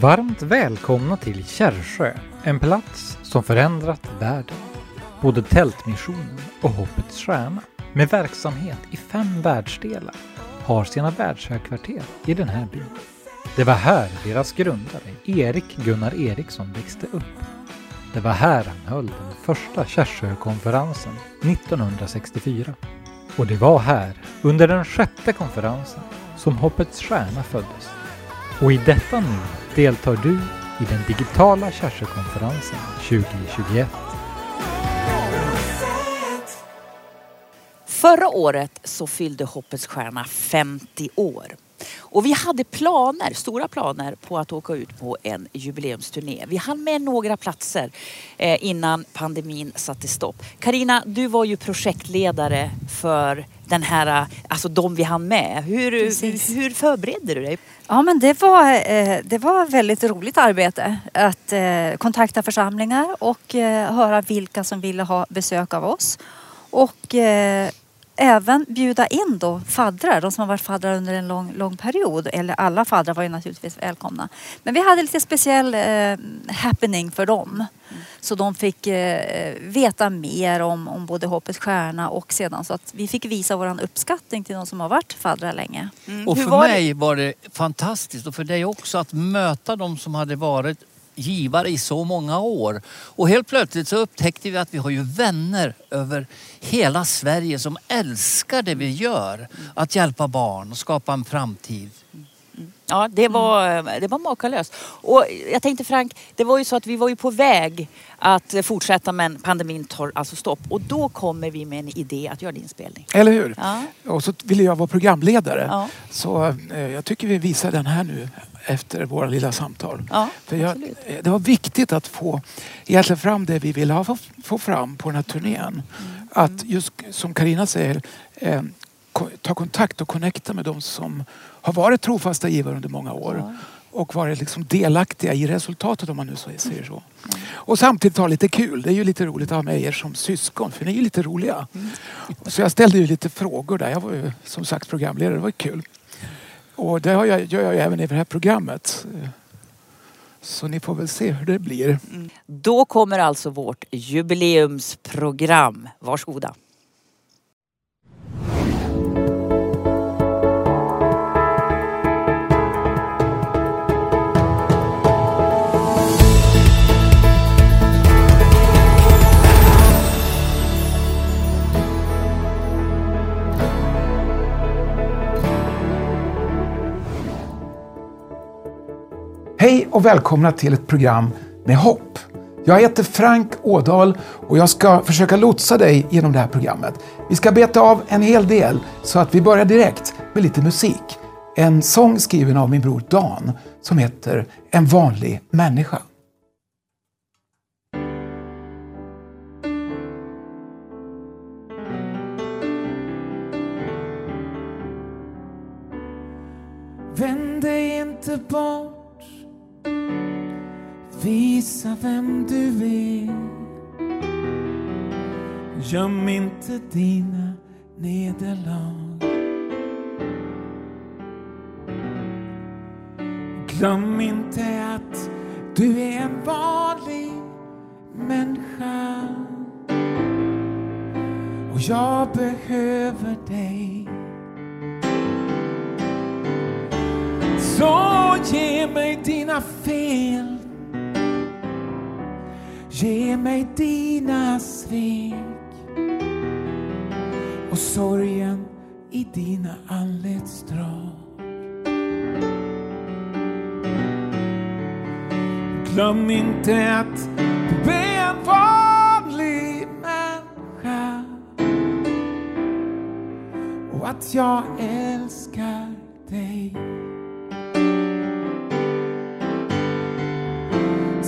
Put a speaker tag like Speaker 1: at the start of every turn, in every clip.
Speaker 1: Varmt välkomna till Kärrsjö, en plats som förändrat världen. Både Tältmissionen och Hoppets Stjärna, med verksamhet i fem världsdelar, har sina världshögkvarter i den här byn. Det var här deras grundare, Erik Gunnar Eriksson, växte upp. Det var här han höll den första Kärrsjökonferensen 1964. Och det var här, under den sjätte konferensen, som Hoppets Stjärna föddes. Och i detta nu deltar du i den digitala Kärrsjökonferensen 2021.
Speaker 2: Förra året så fyllde Hoppets Stjärna 50 år. Och vi hade planer, stora planer på att åka ut på en jubileumsturné. Vi hann med några platser eh, innan pandemin satte stopp. Karina, du var ju projektledare för den här, alltså de vi hann med. Hur, hur, hur förberedde du dig?
Speaker 3: Ja men det var, eh, det var väldigt roligt arbete att eh, kontakta församlingar och höra vilka som ville ha besök av oss. Och eh, även bjuda in då faddrar, de som har varit faddrar under en lång, lång period. Eller alla faddrar var ju naturligtvis välkomna. Men vi hade lite speciell eh, happening för dem. Mm. Så de fick eh, veta mer om, om både Hoppets Stjärna och sedan så att vi fick visa vår uppskattning till de som har varit faddrar länge.
Speaker 4: Mm. Och för var mig det? var det fantastiskt och för dig också att möta de som hade varit givare i så många år. Och helt plötsligt så upptäckte vi att vi har ju vänner över hela Sverige som älskar det vi gör. Att hjälpa barn och skapa en framtid.
Speaker 2: Ja, det var, det var makalöst. Och jag tänkte Frank, det var ju så att vi var ju på väg att fortsätta men pandemin tar alltså stopp. Och då kommer vi med en idé att göra din spelning.
Speaker 5: Eller hur? Ja. Och så ville jag vara programledare. Ja. Så eh, jag tycker vi visar den här nu efter våra lilla samtal.
Speaker 2: Ja,
Speaker 5: För jag, eh, det var viktigt att få egentligen fram det vi ville ha, få, få fram på den här turnén. Mm. Att just som Karina säger eh, ta kontakt och connecta med de som har varit trofasta givare under många år. Ja. Och varit liksom delaktiga i resultatet om man nu säger så. Mm. Och samtidigt ha lite kul. Det är ju lite roligt att ha med er som syskon för ni är ju lite roliga. Mm. Så jag ställde ju lite frågor där. Jag var ju som sagt programledare. Det var kul. Och det gör jag, gör jag även i det här programmet. Så ni får väl se hur det blir. Mm.
Speaker 2: Då kommer alltså vårt jubileumsprogram. Varsågoda.
Speaker 5: Hej och välkomna till ett program med hopp. Jag heter Frank Ådahl och jag ska försöka lotsa dig genom det här programmet. Vi ska beta av en hel del så att vi börjar direkt med lite musik. En sång skriven av min bror Dan som heter En vanlig människa. Vem du är. Göm inte dina nederlag. Glöm inte att du är en vanlig människa. Och jag behöver dig. Så ge mig dina fel Ge mig dina svek och sorgen i dina anletsdrag. Glöm inte att du är en vanlig människa och att jag älskar dig.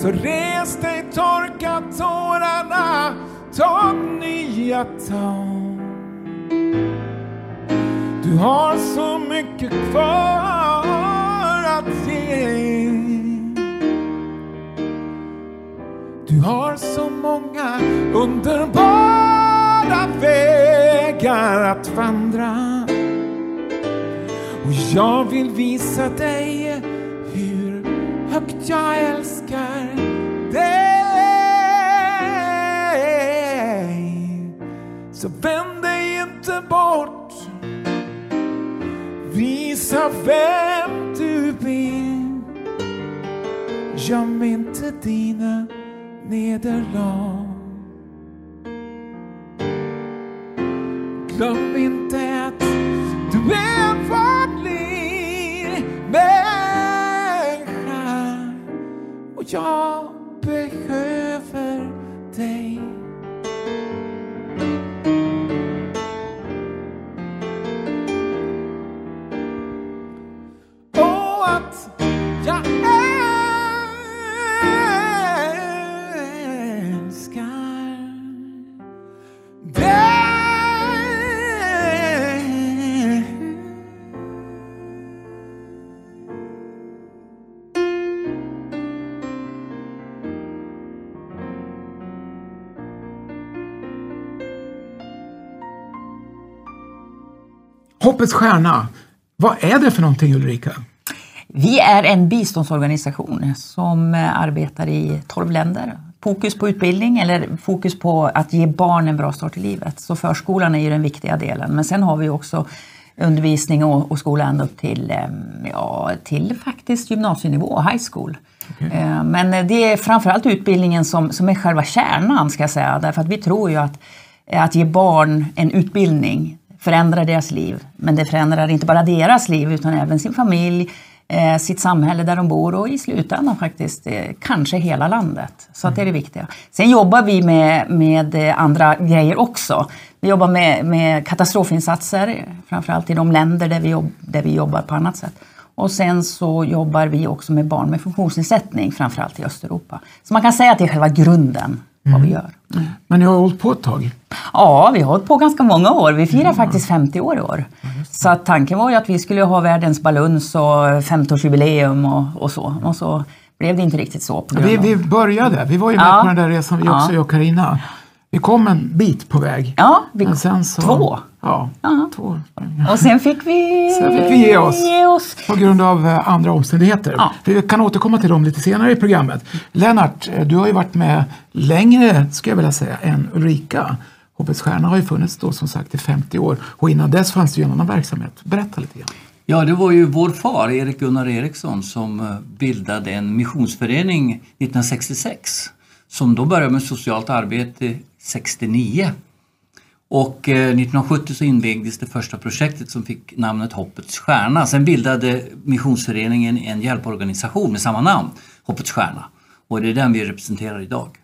Speaker 5: Så res dig, torka tårarna, ta nya tag. Du har så mycket kvar att ge. Du har så många underbara vägar att vandra. Och Jag vill visa dig hur högt jag älskar Så vänd dig inte bort. Visa vem du är. Göm inte dina nederlag. Glöm inte att du är en vanlig människa och jag
Speaker 6: Hoppets stjärna, vad är det för någonting Ulrika?
Speaker 7: Vi är en biståndsorganisation som eh, arbetar i 12 länder. Fokus på utbildning eller fokus på att ge barn en bra start i livet. Så förskolan är ju den viktiga delen. Men sen har vi också undervisning och, skola ända upp till, eh, ja, till faktiskt gymnasienivå, high school. Eh, Men det är framförallt utbildningen som, som är själva kärnan ska jag säga. Därför att vi tror ju att, att ge barn en utbildning förändrar deras liv. Men det förändrar inte bara deras liv utan även sin familj, eh, sitt samhälle där de bor och i slutändan faktiskt eh, kanske hela landet. Så att det är det viktiga. Sen jobbar vi med, med eh, andra grejer också. Vi jobbar med, med katastrofinsatser, framförallt i de länder där vi, jobb, där vi jobbar på annat sätt. Och sen så jobbar vi också med barn med funktionsnedsättning, framförallt i Östeuropa. Så man kan säga att det är själva grunden, vad vi gör. Mm.
Speaker 6: Men ni har hållit på ett tag.
Speaker 7: Ja, vi har hållit på ganska många år. Vi firar faktiskt 50 år i år. Så att tanken var ju att vi skulle ha världens baluns och 50-årsjubileum och, och så. Och så blev det inte riktigt så.
Speaker 6: Vi, vi började, vi var ju med
Speaker 7: Ja.
Speaker 6: på den där resan vi också,
Speaker 7: Ja.
Speaker 6: jag och Carina. Vi kom en bit på väg.
Speaker 7: Ja, vi,
Speaker 6: så,
Speaker 7: två.
Speaker 6: Ja,
Speaker 7: Ja.
Speaker 6: två.
Speaker 7: Och sen fick vi,
Speaker 6: Sen fick vi ge oss.
Speaker 7: ge oss.
Speaker 6: På grund av eh, andra omständigheter.
Speaker 7: Ja.
Speaker 6: Vi kan återkomma till dem lite senare i programmet. Lennart, eh, du har ju varit med längre, ska jag vilja säga, än Ulrika. Hoppets stjärna har ju funnits då som sagt i 50 år och innan dess fanns det ju en annan verksamhet. Berätta lite grann.
Speaker 4: Ja, det var ju vår far, Erik Gunnar Eriksson, som eh, bildade en missionsförening 1966. Som då började med socialt arbete 69. Och eh, 1970 så invigdes det första projektet som fick namnet Hoppets Stjärna. Sen bildade missionsföreningen en hjälporganisation med samma namn, Hoppets Stjärna. Och det är den vi representerar idag.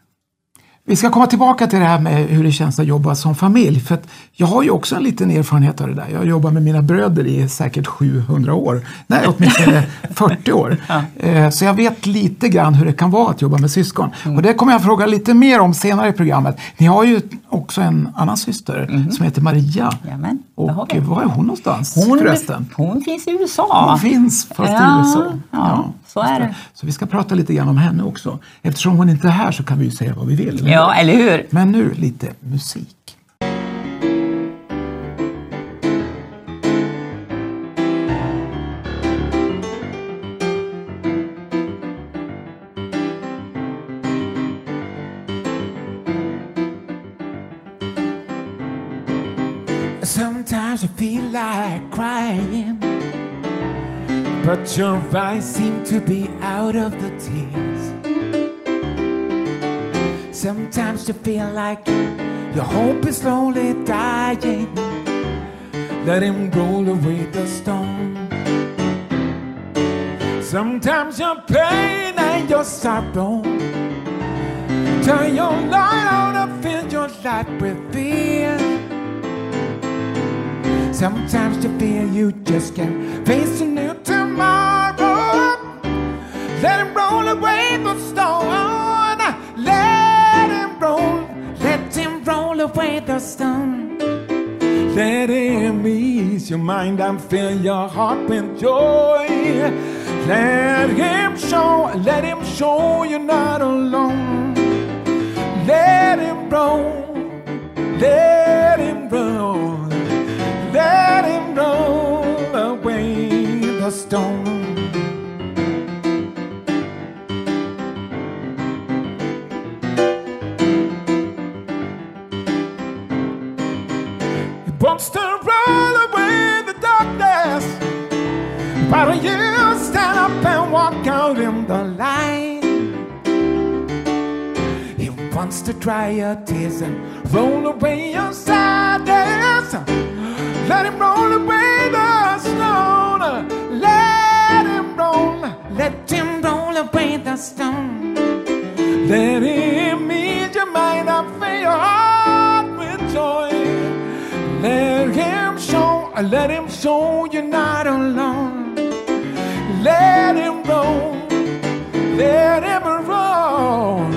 Speaker 6: Vi ska komma tillbaka till det här med hur det känns att jobba som familj. För jag har ju också en liten erfarenhet av det där. Jag har jobbat med mina bröder i säkert 700 år. Nej, åtminstone 40 år. Eh, Så jag vet lite grann hur det kan vara att jobba med syskon. Och det kommer jag fråga lite mer om senare i programmet. Ni har ju också en annan syster som heter Maria.
Speaker 7: Har
Speaker 6: Och var är hon någonstans
Speaker 7: Hon,
Speaker 6: förresten?
Speaker 7: hon finns i USA.
Speaker 6: Hon finns fast
Speaker 7: Ja,
Speaker 6: i USA.
Speaker 7: ja, så är det.
Speaker 6: Så vi ska prata lite grann om henne också. Eftersom hon inte är här så kan vi ju säga vad vi vill. eller hur?
Speaker 7: Ja, eller hur?
Speaker 6: Men nu lite musik.
Speaker 5: Sometimes I feel like crying, but your eyes seem to be out of the tears. Sometimes you feel like your hope is slowly dying. Let him roll away the stone. Sometimes your pain and your sorrow turn your light on and fill your life with fear. Sometimes you feel you just can't face a new tomorrow. Let him roll away the stone. Let him roll, let him roll away the stone. Let him ease your mind and fill your heart with joy. Let him show, let him show you're not alone. Let him roll, let stone. He wants to roll away the darkness. Why don't you stand up and walk out in the light? He wants to dry your tears and roll away your sadness. Let him roll away the Let him ease your mind and fill your heart with joy. Let him show, uh, let him show you're not alone. Let him roll, let him roll,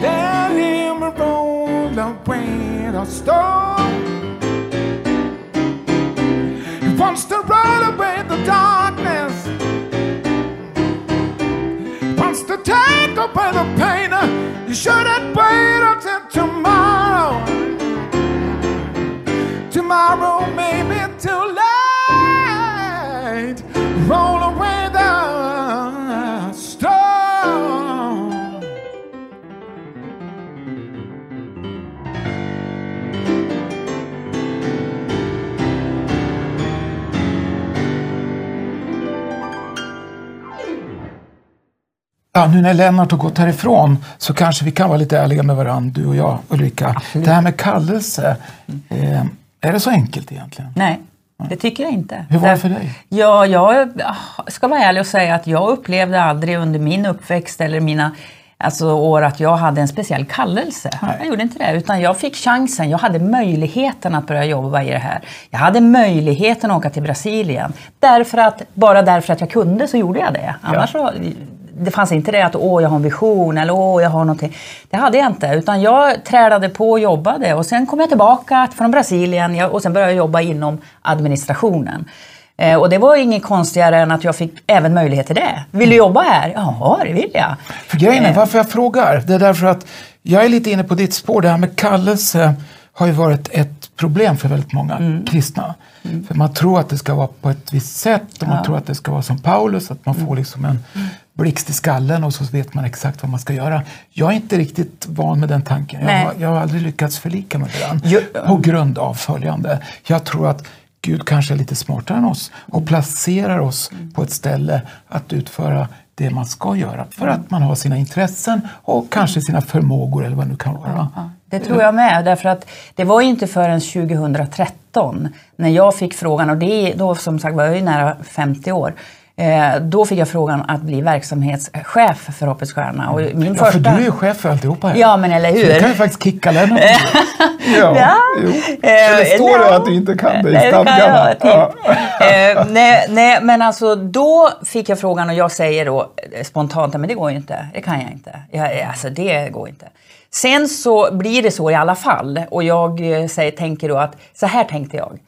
Speaker 5: let him roll away the stone. He wants to roll away the darkness. Wants to take away the pain. Shouldn't wait
Speaker 6: Ja, nu när Lennart har gått härifrån så kanske vi kan vara lite ärliga med varandra, du och jag Ulrika. Det här med kallelse, eh, är det så enkelt egentligen?
Speaker 7: Nej, det tycker jag inte.
Speaker 6: Hur var det för dig?
Speaker 7: Ja, jag ska vara ärlig och säga att jag upplevde aldrig under min uppväxt eller mina alltså, år att jag hade en speciell kallelse. Jag gjorde inte det, utan jag fick chansen. Jag hade möjligheten att börja jobba i det här. Jag hade möjligheten att åka till Brasilien. Därför att, bara därför att jag kunde så gjorde jag det. Annars så, det fanns inte det att åh, jag har en vision eller åh, jag har någonting. Det hade jag inte, utan jag tränade på och jobbade. Och sen kom jag tillbaka från Brasilien och sen började jag jobba inom administrationen. Eh, och det var inget konstigare än att jag fick även möjlighet till det. Vill du jobba här? Ja, det vill jag.
Speaker 6: För grejen är,
Speaker 7: Eh.
Speaker 6: varför jag frågar, det är därför att jag är lite inne på ditt spår. Det här med kallelse har ju varit ett problem för väldigt många
Speaker 7: Mm.
Speaker 6: kristna. För man tror att det ska vara på ett visst sätt och man tror att det ska vara som Paulus, att man
Speaker 7: Mm.
Speaker 6: får liksom en blixt i skallen och så vet man exakt vad man ska göra. Jag är inte riktigt van med den tanken. Jag, jag har aldrig lyckats förlika mig med den.
Speaker 7: Jo-
Speaker 6: På grund av följande. Jag tror att Gud kanske är lite smartare än oss och placerar oss på ett ställe att utföra det man ska göra för att man har sina intressen och kanske sina förmågor eller vad det nu kan vara.
Speaker 7: Det tror jag med, därför att det var ju inte förrän 2013 när jag fick frågan, och det är då som sagt var jag ju nära 50 år, eh, då fick jag frågan att bli verksamhetschef för Hoppets Stjärna. Och min
Speaker 6: Ja, för
Speaker 7: första...
Speaker 6: du är ju chef för alltihopa här.
Speaker 7: Ja, men eller
Speaker 6: Så
Speaker 7: hur?
Speaker 6: du kan ju faktiskt kicka Lennart. ja,
Speaker 7: Ja.
Speaker 6: jo.
Speaker 7: Eh,
Speaker 6: Eller står det
Speaker 7: ja.
Speaker 6: att du inte kan det i stadgarna?
Speaker 7: till. Eh, nej, nej, men alltså då fick jag frågan och jag säger då eh, spontant, men det går ju inte. Det kan jag inte. Jag, alltså det går inte. Sen så blir det så i alla fall och jag eh, säger, tänker då att så här tänkte jag.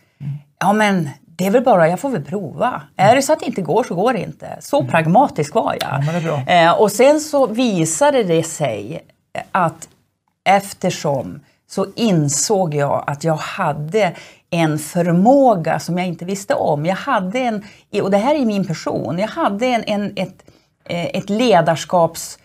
Speaker 7: Ja men det är väl bara, jag får väl prova. Är det så att det inte går så går det inte. Så pragmatisk var jag.
Speaker 6: Mm. Ja.
Speaker 7: Eh, och sen så visade det sig att eftersom så insåg jag att jag hade en förmåga som jag inte visste om. Jag hade en, och det här är min person, jag hade en, en, ett, eh, ett ledarskaps...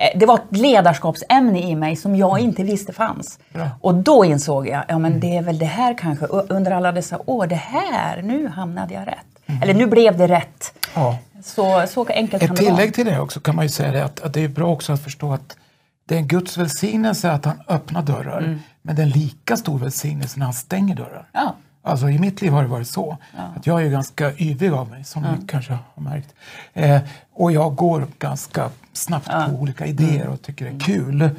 Speaker 7: eh, Det var ett ledarskapsämne i mig som jag inte visste fanns. Och då insåg jag, ja men det är väl det här kanske, under alla dessa år, det här, nu hamnade jag rätt. Eller nu blev det rätt.
Speaker 6: Ja.
Speaker 7: Så, så enkelt
Speaker 6: Ett
Speaker 7: vara.
Speaker 6: tillägg till det också kan man ju säga det att, att det är bra också att förstå att det är en Guds välsignelse att han öppnar dörrar. Men det är en lika stor välsignelse när han stänger dörrar.
Speaker 7: Ja.
Speaker 6: Alltså i mitt liv har det varit så. Att jag är ganska yvig av mig som ni kanske har märkt. Eh, och jag går ganska snabbt på olika idéer och tycker det är kul.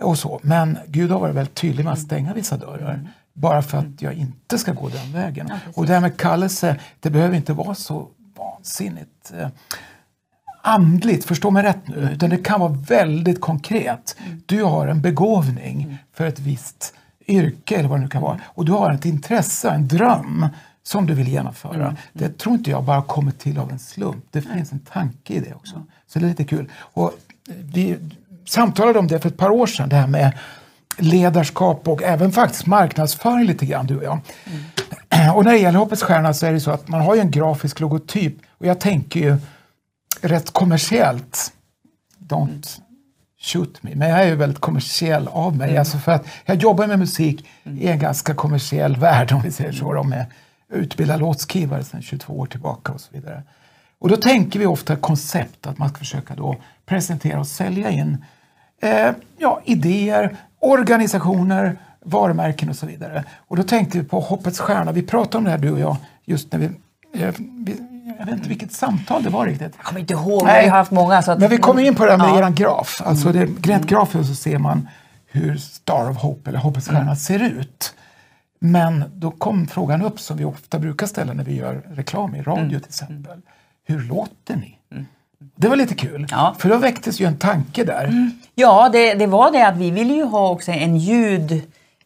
Speaker 6: Och så. Men Gud har varit väldigt tydlig med att stänga vissa dörrar. Bara för att jag inte ska gå den vägen. och det här med kallelse, det behöver inte vara så vansinnigt eh, andligt, förstå mig rätt nu, utan det kan vara väldigt konkret. Du har en begåvning för ett visst yrke eller vad det nu kan vara och du har ett intresse, en dröm som du vill genomföra. Det tror inte jag bara kommer till av en slump. Det finns en tanke i det också. Så det är lite kul. Och vi samtalade om det för ett par år sedan, det här med ledarskap och även faktiskt marknadsföring lite grann, du och jag. och när det gäller Hoppets Stjärna så är det så att man har ju en grafisk logotyp och jag tänker ju rätt kommersiellt. Don't shoot me. Men jag är ju väldigt kommersiell av mig. Alltså för att jag jobbar med musik i en ganska kommersiell värld om vi säger så. Då, med utbildad låtskrivare sedan 22 år tillbaka och så vidare. Och då tänker vi ofta koncept, att man ska försöka då presentera och sälja in eh, ja, idéer, organisationer, varumärken och så vidare. Och då tänkte vi på Hoppets Stjärna. Vi pratade om det här du och jag just när vi, eh, vi jag vet inte vilket samtal det var riktigt.
Speaker 7: Jag kommer inte ihåg, vi har haft många. Så att,
Speaker 6: Men vi kommer in på det här med
Speaker 7: Ja.
Speaker 6: eran graf. Alltså det, rent grafiskt så ser man hur Star of Hope eller Hoppets stjärna ser ut. Men då kom frågan upp som vi ofta brukar ställa när vi gör reklam i radio till exempel. Hur låter ni? Det var lite kul,
Speaker 7: Ja.
Speaker 6: för då väcktes ju en tanke där.
Speaker 7: Ja, det, det var det att vi ville ju ha också en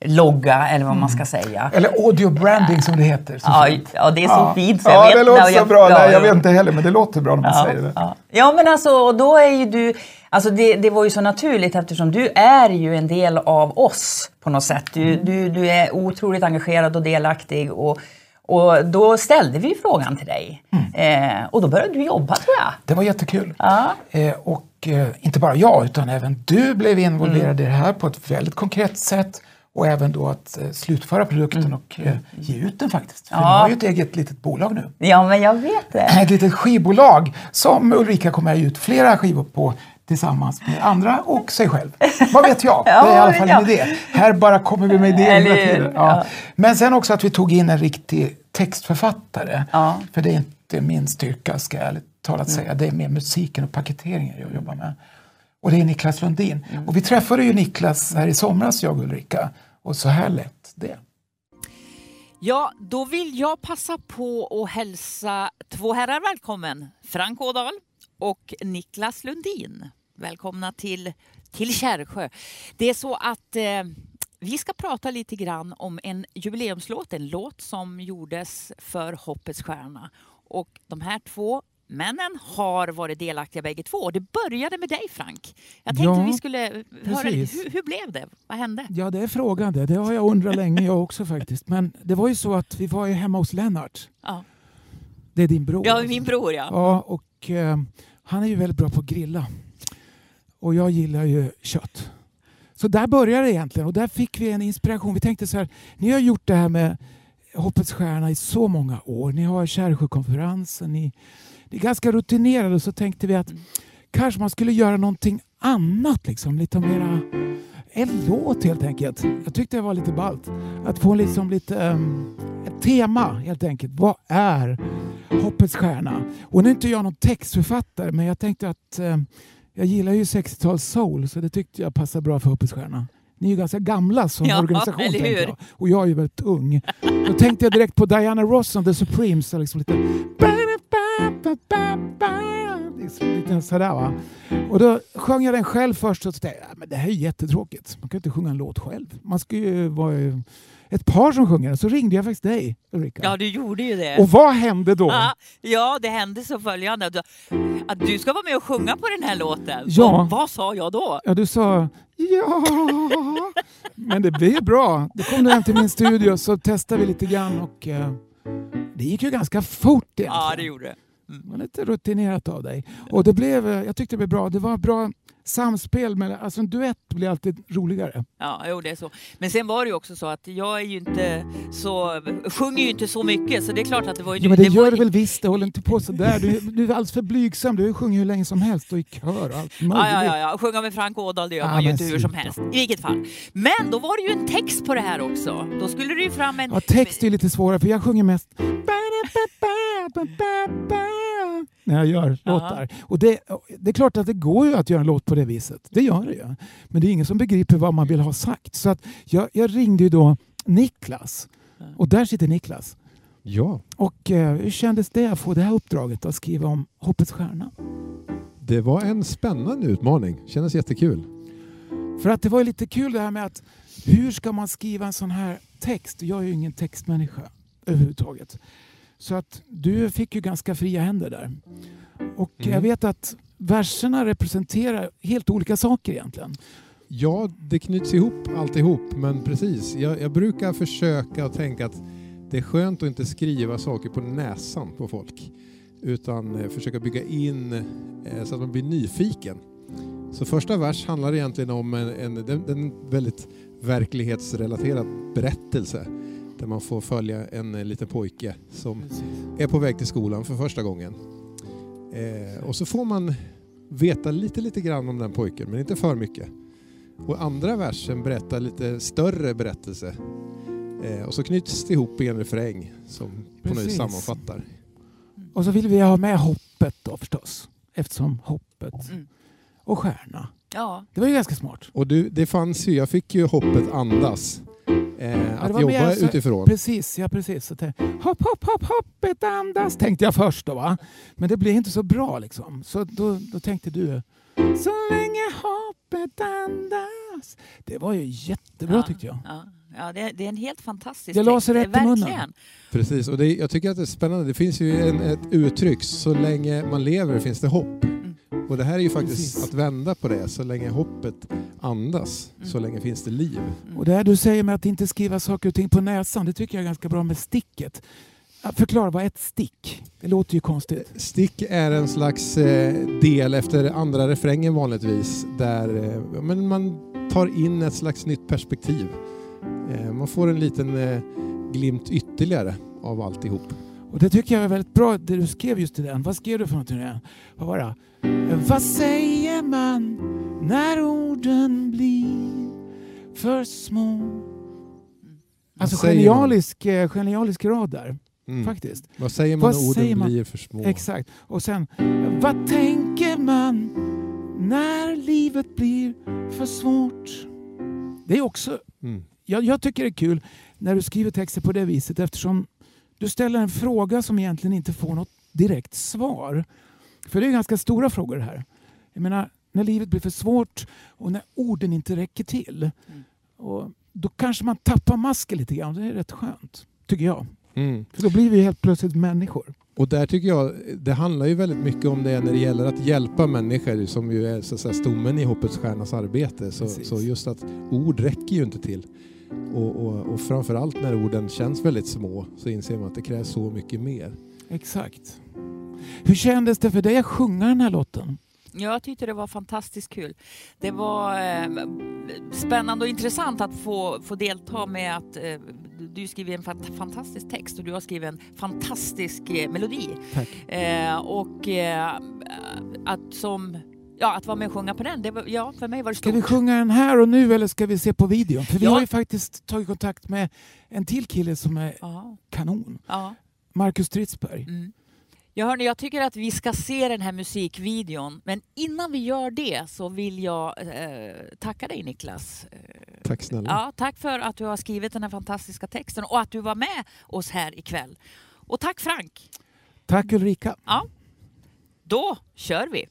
Speaker 7: ljudlogga, eller vad man ska säga.
Speaker 6: Eller audio branding som det heter. Så
Speaker 7: Ja, ja, det är så
Speaker 6: Ja.
Speaker 7: fint så
Speaker 6: ja,
Speaker 7: jag vet
Speaker 6: det låter så
Speaker 7: jag-
Speaker 6: bra.
Speaker 7: ja,
Speaker 6: Nej, jag
Speaker 7: ja.
Speaker 6: vet inte heller, men det låter bra när man
Speaker 7: Ja,
Speaker 6: säger det.
Speaker 7: ja. ja, men alltså, och då är ju du... Alltså det, det var ju så naturligt eftersom du är ju en del av oss på något sätt. Du,
Speaker 6: Mm.
Speaker 7: du, du är otroligt engagerad och delaktig. Och, och då ställde vi frågan till dig.
Speaker 6: Mm.
Speaker 7: Eh, och då började du jobba tror jag.
Speaker 6: Det var jättekul.
Speaker 7: Ja.
Speaker 6: Eh, och eh, inte bara jag, utan även du blev involverad i det här på ett väldigt konkret sätt. Och även då att eh, slutföra produkten och eh, ge ut den faktiskt. För
Speaker 7: Ja.
Speaker 6: ni har ju ett eget litet bolag nu.
Speaker 7: Ja, men jag vet det.
Speaker 6: Ett litet skivbolag som Ulrika kommer att ge ut flera skivor på tillsammans med andra och sig själv. Vad vet jag? Det är i alla fall en
Speaker 7: Ja.
Speaker 6: idé. Här bara kommer vi med idéer hela tiden. Ja.
Speaker 7: Ja.
Speaker 6: Men sen också att vi tog in en riktig textförfattare.
Speaker 7: Ja.
Speaker 6: För det är inte min styrka, ska jag ärligt talat säga. Det är mer musiken och paketeringen jag jobbar med. Och det är Niklas Lundin. Och vi träffade ju Niklas här i somras, jag och Ulrika. Och så här lät det.
Speaker 2: Ja, då vill jag passa på att hälsa två herrar välkommen. Frank Ådahl och Niklas Lundin. Välkomna till, till Kärrsjö. Det är så att eh, vi ska prata lite grann om en jubileumslåt, en låt som gjordes för Hoppets Stjärna. Och de här två männen har varit delaktiga bägge två. Och det började med dig Frank. Jag tänkte
Speaker 5: Ja,
Speaker 2: vi skulle höra hur, hur blev det? Vad hände?
Speaker 5: Ja, det är frågan det. Det har jag undrat länge jag också faktiskt. Men det var ju så att vi var ju hemma hos Lennart.
Speaker 2: Ja,
Speaker 5: Det är din bror.
Speaker 2: ja
Speaker 5: alltså.
Speaker 2: min bror ja.
Speaker 5: Ja, och eh, han är ju väldigt bra på att grilla. Och jag gillar ju kött. Så där började det egentligen och där fick vi en inspiration. Vi tänkte så här, ni har gjort det här med Hoppets Stjärna i så många år. Ni har Kärrsjökonferensen, ni, ni är ganska rutinerade och så tänkte vi att kanske man skulle göra någonting annat, liksom, lite mera en låt helt enkelt. Jag tyckte det var lite ballt. Att få liksom lite um, ett tema helt enkelt. Vad är Hoppets Stjärna? Och nu är inte jag någon textförfattare men jag tänkte att eh, jag gillar ju 60-tals soul så det tyckte jag passar bra för Hoppets Stjärna. Ni är ju ganska gamla som
Speaker 2: Ja,
Speaker 5: organisation jag. Och jag är ju väldigt ung. Då tänkte jag direkt på Diana Ross och The Supremes. Så liksom lite... Liksom lite sådär va. Och då sjöng jag den själv först och så tänkte jag, "Ja, men det här är jättetråkigt. Man kan inte sjunga en låt själv. Man ska ju vara ju ett par som sjunger. Så ringde jag faktiskt dig Ulrika.
Speaker 2: Ja, du gjorde ju det.
Speaker 5: Och vad hände då?
Speaker 2: Ja, ja, det hände så följande. att du- Att du ska vara med och sjunga på den här låten.
Speaker 5: Ja.
Speaker 2: Och vad sa jag då?
Speaker 5: Ja, du sa ja. Men det blev bra. Då kom du hem till min studio så testade vi lite grann och eh, det gick ju ganska fort egentligen.
Speaker 2: Ja, det gjorde det.
Speaker 5: Var lite rutinerat av dig. Och det blev, eh, jag tyckte det blev bra. Det var bra samspel. Med, alltså en duett blir alltid roligare.
Speaker 2: Ja, jo, det är så. Men sen var det ju också så att jag är ju inte så, sjunger ju inte så mycket så det är klart att det var ju...
Speaker 5: Ja, men det,
Speaker 2: var
Speaker 5: gör du väl visst, det håller inte på sådär. Du, du är alldeles för blygsam. Du sjungit hur länge som helst och i kör och allt möjligt.
Speaker 2: Ja, ja, ja, ja. Sjunga med Frank Ådahl det gör
Speaker 5: Ja,
Speaker 2: man ju inte hur som helst. I vilket fall. Men då var det ju en text på det här också. Då skulle det ju fram en...
Speaker 5: Ja, text är lite svårare för jag sjunger mest när jag gör
Speaker 2: Ja.
Speaker 5: låtar. Och det, det är klart att det går ju att göra en låt på det viset. Det gör det ju. Men det är ingen som begriper vad man vill ha sagt. Så att jag, jag ringde ju då Niklas. Och där sitter Niklas.
Speaker 8: Ja,
Speaker 5: Och eh, hur kändes det att få det här uppdraget att skriva om Hoppets Stjärna?
Speaker 8: det var en spännande utmaning. Kändes jättekul.
Speaker 5: För att det var ju lite kul det här med att hur ska man skriva en sån här text? Jag är ju ingen textmänniska överhuvudtaget. Så att du fick ju ganska fria händer där. Och
Speaker 8: Mm.
Speaker 5: jag vet att verserna representerar helt olika saker egentligen.
Speaker 8: Ja, det knyts ihop alltihop, men precis. Jag, jag brukar försöka tänka att det är skönt att inte skriva saker på näsan på folk utan eh, försöka bygga in eh, så att man blir nyfiken. Så första vers handlar egentligen om en, en, en, en väldigt verklighetsrelaterad berättelse där man får följa en eh, liten pojke som är på väg till skolan för första gången. Eh, och så får man veta lite, lite grann om den pojken, men inte för mycket. Och andra versen berättar lite större berättelse. Eh, och så knyts det ihop i en refräng som på något sammanfattar.
Speaker 5: Och så vill vi ha med hoppet då förstås. Eftersom hoppet
Speaker 2: Mm.
Speaker 5: och stjärna.
Speaker 2: Ja,
Speaker 5: Det var ju ganska smart.
Speaker 8: Och du, det fanns ju, jag fick ju hoppet andas. Eh, att jobba
Speaker 5: mer så-
Speaker 8: utifrån.
Speaker 5: Precis, ja precis. Så det, hopp, hopp, hopp, hoppet andas tänkte jag först då va. Men det blev inte så bra liksom. Så då, då tänkte du, så länge hoppet andas. Det var ju jättebra
Speaker 2: ja,
Speaker 5: tyckte jag.
Speaker 2: Ja, ja det, det är en helt fantastisk
Speaker 5: Det la
Speaker 2: text.
Speaker 5: sig rätt i munnen.
Speaker 8: Precis, och det, jag tycker att det är spännande. Det finns ju en, ett uttryck, så länge man lever finns det hopp. Och det här är ju faktiskt
Speaker 5: Precis.
Speaker 8: att vända på det. Så länge hoppet andas, så länge finns det liv.
Speaker 5: Och det här du säger med att inte skriva saker och ting på näsan, det tycker jag är ganska bra med sticket. Förklara, vad är ett stick? Det låter ju konstigt.
Speaker 8: Stick är en slags eh, del efter andra refrängen vanligtvis där eh, men man tar in ett slags nytt perspektiv. Eh, man får en liten eh, glimt ytterligare av alltihop.
Speaker 5: Och det tycker jag är väldigt bra, det du skrev just i den. Vad skrev du för någonting? Vad var det? Vad säger man när orden blir för små? Alltså
Speaker 8: man?
Speaker 5: genialisk, eh, genialisk rad där,
Speaker 8: Mm.
Speaker 5: faktiskt.
Speaker 8: Vad säger man
Speaker 5: Vad
Speaker 8: när orden
Speaker 5: man?
Speaker 8: blir för små?
Speaker 5: Exakt. Och sen, vad tänker man när livet blir för svårt? Det är också,
Speaker 8: Mm.
Speaker 5: jag, jag tycker det är kul när du skriver texter på det viset eftersom du ställer en fråga som egentligen inte får något direkt svar. För det är ganska stora frågor det här. Jag menar, när livet blir för svårt och när orden inte räcker till. Och då kanske man tappar masken lite grann. Det är rätt skönt, tycker jag.
Speaker 8: Mm.
Speaker 5: För då blir vi helt plötsligt människor.
Speaker 8: Och där tycker jag, det handlar ju väldigt mycket om det när det gäller att hjälpa människor som ju är så att säga, stommen i Hoppets Stjärnas arbete. Så, så just att ord räcker ju inte till. Och, och, och framförallt när orden känns väldigt små så inser man att det krävs så mycket mer.
Speaker 5: Exakt. Hur kändes det för dig att sjunga den här låten?
Speaker 2: Jag tyckte det var fantastiskt kul. Det var eh, spännande och intressant att få, få delta med att eh, du- skriver en fant- fantastisk text och du har skrivit en fantastisk eh, melodi.
Speaker 5: Tack.
Speaker 2: Eh, och eh, att som Ja, att vara med och sjunga på den, det var, ja, för mig var det
Speaker 5: Ska
Speaker 2: stort.
Speaker 5: vi sjunga den här och nu eller ska vi se på videon? För vi
Speaker 2: Ja.
Speaker 5: har ju faktiskt tagit kontakt med en till kille som är
Speaker 2: Ja,
Speaker 5: kanon.
Speaker 2: ja.
Speaker 5: Marcus Stridsberg.
Speaker 2: Mm. Ja, hörni, jag tycker att vi ska se den här musikvideon. Men innan vi gör det så vill jag eh, tacka dig Niklas. Eh,
Speaker 8: Tack snälla.
Speaker 2: Ja, tack för att du har skrivit den här fantastiska texten och att du var med oss här ikväll. Och tack Frank.
Speaker 5: Tack Ulrika.
Speaker 2: Ja, då kör vi.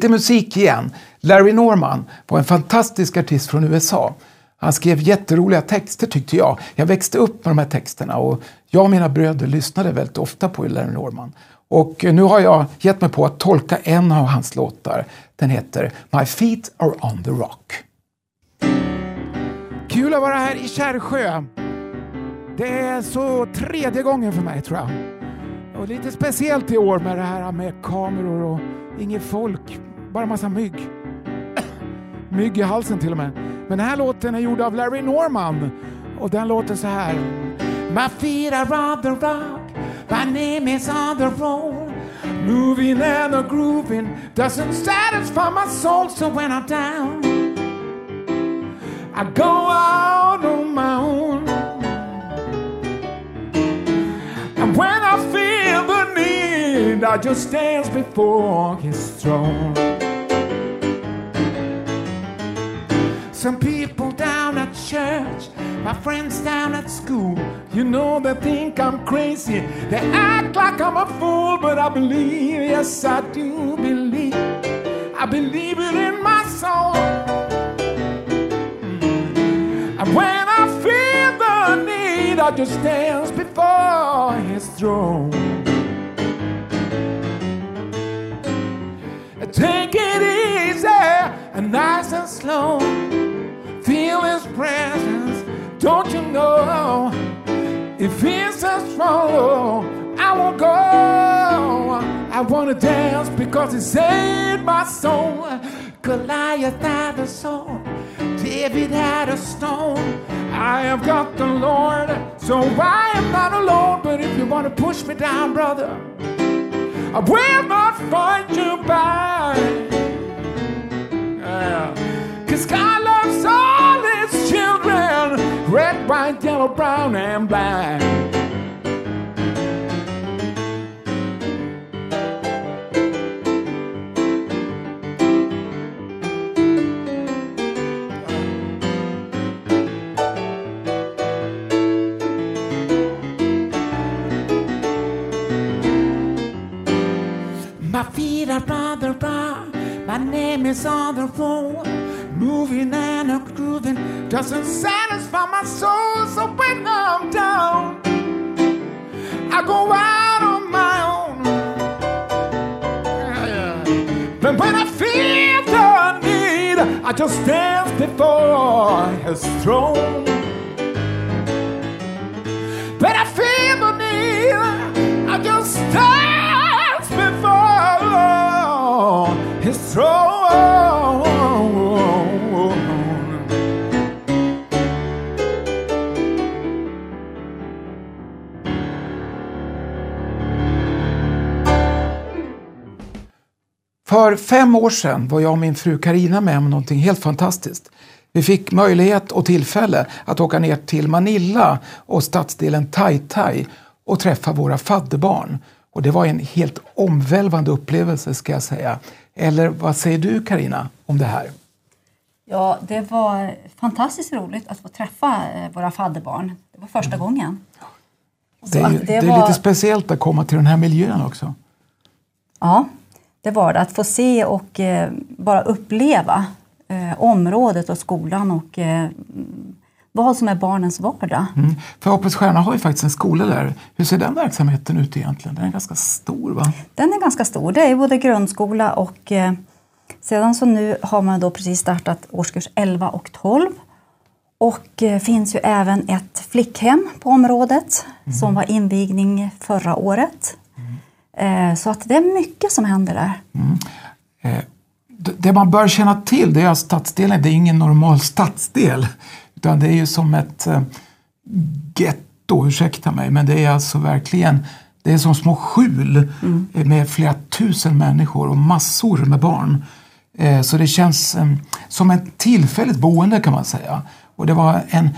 Speaker 6: Lite musik igen. Larry Norman var en fantastisk artist från USA. Han skrev jätteroliga texter tyckte jag. Jag växte upp med de här texterna och jag och mina bröder lyssnade väldigt ofta på Larry Norman. Och nu har jag gett mig på att tolka en av hans låtar. Den heter My feet are on the rock.
Speaker 5: Kul att vara här i Kärrsjö. Det är så tredje gången för mig tror jag. Och lite speciellt i år med det här med kameror och inget folk, bara massa mygg. Mygg i halsen till och med. Men den här låten är gjord av Larry Norman och den låter så här. My feet are on the rock, my name is on the roll. Moving and a grooving doesn't satisfy my soul, so when I'm down, I go out I just dance before his throne. Some people down at church, my friends down at school, you know they think I'm crazy. They act like I'm a fool, but I believe, yes, I do believe. I believe it in my soul. And when I feel the need, I just dance before his throne. Take it easy and nice and slow. Feel his presence, don't you know? If he's so strong, I won't go. I wanna dance because he saved my soul. Goliath had a sword, David had a stone. I have got the Lord, so I am not alone. But if you wanna push me down, brother, I will not find you back. Yeah. Cause God loves all his children red, white, yellow, brown, and black. Is on the floor, Moving and a grooving doesn't satisfy my soul. So when I'm down, I go out on my own. But when I feel the need, I just dance before his throne. But I feel the need, I just dance before his throne.
Speaker 6: För fem år sedan var jag och min fru Karina med om någonting helt fantastiskt. Vi fick möjlighet och tillfälle att åka ner till Manila och stadsdelen Tai-Tai och träffa våra fadderbarn. Och det var en helt omvälvande upplevelse ska jag säga. Eller vad säger du Karina om det här?
Speaker 9: Ja, det var fantastiskt roligt att få träffa eh, våra fadderbarn. Det var första gången.
Speaker 6: Det är, ju-
Speaker 9: det
Speaker 6: det är
Speaker 9: var-
Speaker 6: lite speciellt att komma till den här miljön också.
Speaker 9: Ja, det var det. Att få se och eh, bara uppleva eh, området och skolan och eh, mm, vad som är barnens vardag.
Speaker 6: Mm. För Hoppets Stjärna har ju faktiskt en skola där. Hur ser den verksamheten ut egentligen? Den är ganska stor va?
Speaker 9: Den är ganska stor. Det är både grundskola och eh, sedan så nu har man då precis startat årskurs 11 och 12. Och eh, finns ju även ett flickhem på området som var invigning förra året. Eh, så att det är mycket som händer där.
Speaker 6: Eh, det- man bör känna till det är att stadsdelen det är ingen normal stadsdel. Utan det är ju som ett eh, getto, ursäkta mig, men det är alltså verkligen det är som små skjul eh, med flera tusen människor och massor med barn. Så det känns som ett tillfälligt boende kan man säga. Och det var en,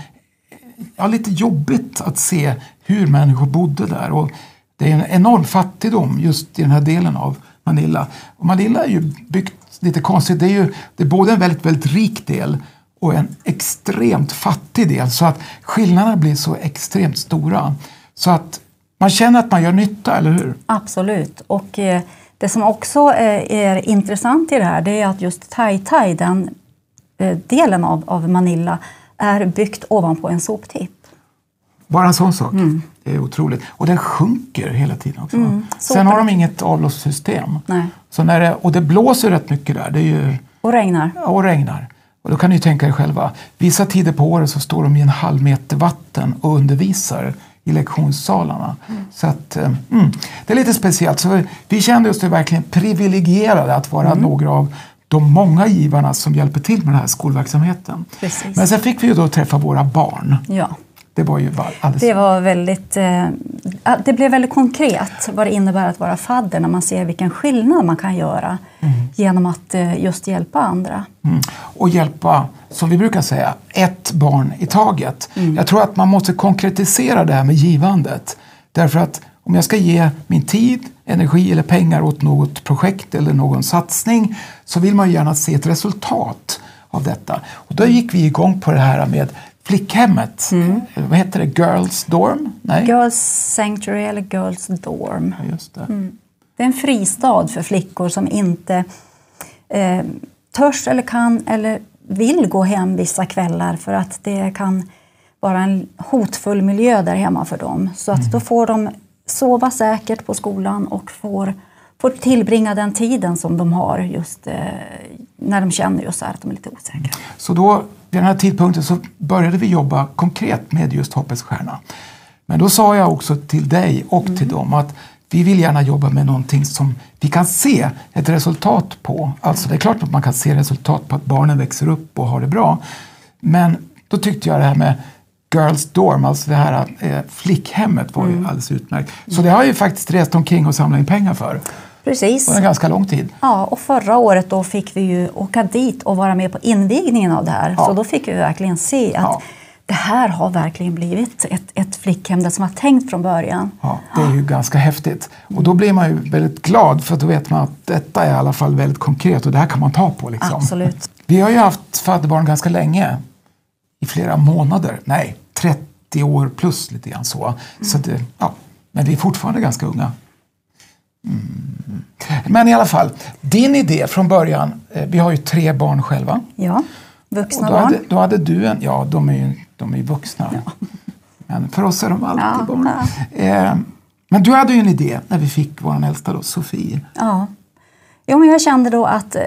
Speaker 6: ja, lite jobbigt att se hur människor bodde där. Och det är en enorm fattigdom just i den här delen av Manila. Och Manila är ju byggt lite konstigt. Det är ju det är både en väldigt, väldigt rik del och en extremt fattig del. Så att skillnaderna blir så extremt stora. Så att man känner att man gör nytta, eller hur?
Speaker 9: Absolut. Och eh, Det som också eh, är intressant i det här det är att just Tai Tai, den eh, delen av, av Manila, är byggt ovanpå en soptipp.
Speaker 6: Bara en sån sak.
Speaker 9: Mm.
Speaker 6: Det är otroligt. Och den sjunker hela tiden också.
Speaker 9: Mm,
Speaker 6: Sen har de inget avloppssystem.
Speaker 9: Nej.
Speaker 6: Så när det, och det blåser rätt mycket där. Det är ju,
Speaker 9: Och regnar.
Speaker 6: och regnar. Och då kan ni ju tänka er själva. Vissa tider på året så står de i en halv meter vatten och undervisar i lektionssalarna. Så att, eh, mm, det är lite speciellt. Så vi- kände oss verkligen privilegierade att vara några av de många givarna som hjälper till med den här skolverksamheten.
Speaker 9: Precis.
Speaker 6: Men sen fick vi ju då träffa våra barn.
Speaker 9: Ja.
Speaker 6: Det var ju alldeles
Speaker 9: Det var väldigt... Eh, det blev väldigt konkret vad det innebär att vara fadder när man ser vilken skillnad man kan göra genom att eh, just hjälpa andra.
Speaker 6: Mm. Och hjälpa, som vi brukar säga, ett barn i taget. Jag tror att man måste konkretisera det här med givandet. Därför att om jag ska ge min tid, energi eller pengar åt något projekt eller någon satsning så vill man gärna se ett resultat av detta. Och då gick vi igång på det här med flickhemmet. Eh, Vad heter det? Girls Dorm? Nej?
Speaker 9: Girls Sanctuary eller Girls Dorm.
Speaker 6: Ja, Just det.
Speaker 9: Det är en fristad för flickor som inte eh, törs eller kan eller vill gå hem vissa kvällar för att det kan vara en hotfull miljö där hemma för dem. Så att då får de sova säkert på skolan och får, får tillbringa den tiden som de har just eh, när de känner just så här att de är lite osäkra.
Speaker 6: Så då, vid den här tidpunkten så började vi jobba konkret med just Hoppets stjärna. Men då sa jag också till dig och till dem att vi vill gärna jobba med någonting som vi kan se ett resultat på. Alltså det är klart att man kan se resultat på att barnen växer upp och har det bra. Men då tyckte jag det här med Girls Dorm, alltså det här eh, flickhemmet var ju alldeles utmärkt. Så det har jag ju faktiskt rest omkring och samlat in pengar för.
Speaker 9: Precis.
Speaker 6: Under ganska lång tid.
Speaker 9: Ja, och förra året då fick vi ju åka dit och vara med på invigningen av det här.
Speaker 6: Ja.
Speaker 9: Så då fick vi verkligen se att
Speaker 6: Ja.
Speaker 9: det här har verkligen blivit ett, ett flickhem, det som var tänkt från början.
Speaker 6: Ja, det är ju ganska häftigt. Och då blir man ju väldigt glad för då vet man att detta är i alla fall väldigt konkret och det här kan man ta på. Liksom.
Speaker 9: Absolut.
Speaker 6: Vi har ju haft fadderbarn ganska länge. I flera månader. Nej, 30 år plus lite grann så. så det, ja, men vi är fortfarande ganska unga. Mm. Men i alla fall, din idé från början. Eh, vi har ju tre barn själva.
Speaker 9: Ja, vuxna
Speaker 6: då,
Speaker 9: barn.
Speaker 6: hade, då hade du en, ja de är ju, de är vuxna. Men för oss är de alltid
Speaker 9: Ja,
Speaker 6: barn. Eh, men du hade ju en idé när vi fick vår äldsta då, Sofie.
Speaker 9: Ja. Jo, men jag kände då att eh,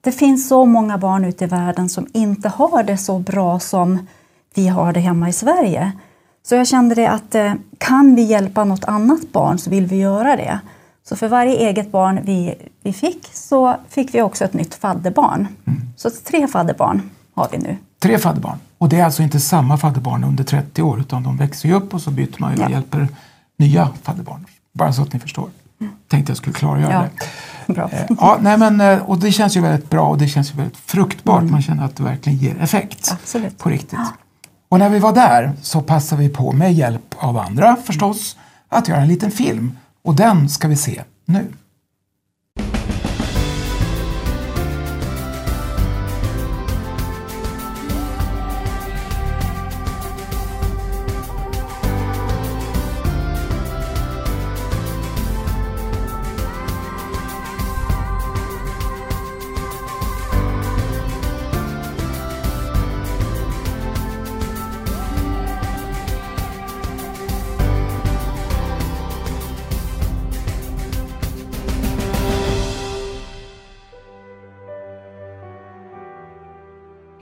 Speaker 9: det finns så många barn ute i världen som inte har det så bra som vi har det hemma i Sverige. Så jag kände det att kan vi hjälpa något annat barn så vill vi göra det. Så för varje eget barn vi, vi fick så fick vi också ett nytt fadderbarn. Så tre fadderbarn har vi nu.
Speaker 6: Tre fadderbarn. Och det är alltså inte samma fadderbarn under 30 år utan de växer ju upp och så byter man ju och
Speaker 9: Ja.
Speaker 6: hjälper nya fadderbarn. Bara så att ni förstår. Tänkte jag skulle klargöra
Speaker 9: Ja.
Speaker 6: det.
Speaker 9: Bra.
Speaker 6: Eh, Ja, nej men, eh, och det känns ju väldigt bra och det känns ju väldigt fruktbart. Man känner att det verkligen ger effekt
Speaker 9: Absolut.
Speaker 6: på riktigt. Och när vi var där så passade vi på med hjälp av andra förstås att göra en liten film. Och den ska vi se nu.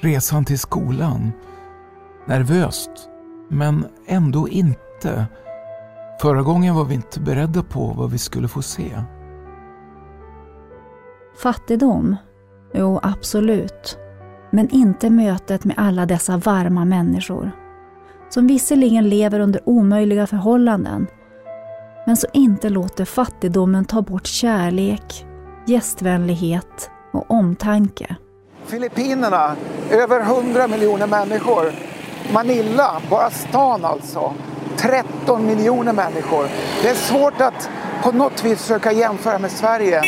Speaker 6: Resan till skolan. Nervöst, men ändå inte. Förra gången var vi inte beredda på vad vi skulle få se.
Speaker 10: Fattigdom? Jo, absolut. Men inte mötet med alla dessa varma människor. Som visserligen lever under omöjliga förhållanden, men som inte låter fattigdomen ta bort kärlek, gästvänlighet och omtanke.
Speaker 6: Filippinerna, över 100 miljoner människor. Manila, bara stan alltså, 13 miljoner människor. Det är svårt att på något vis försöka jämföra med Sverige.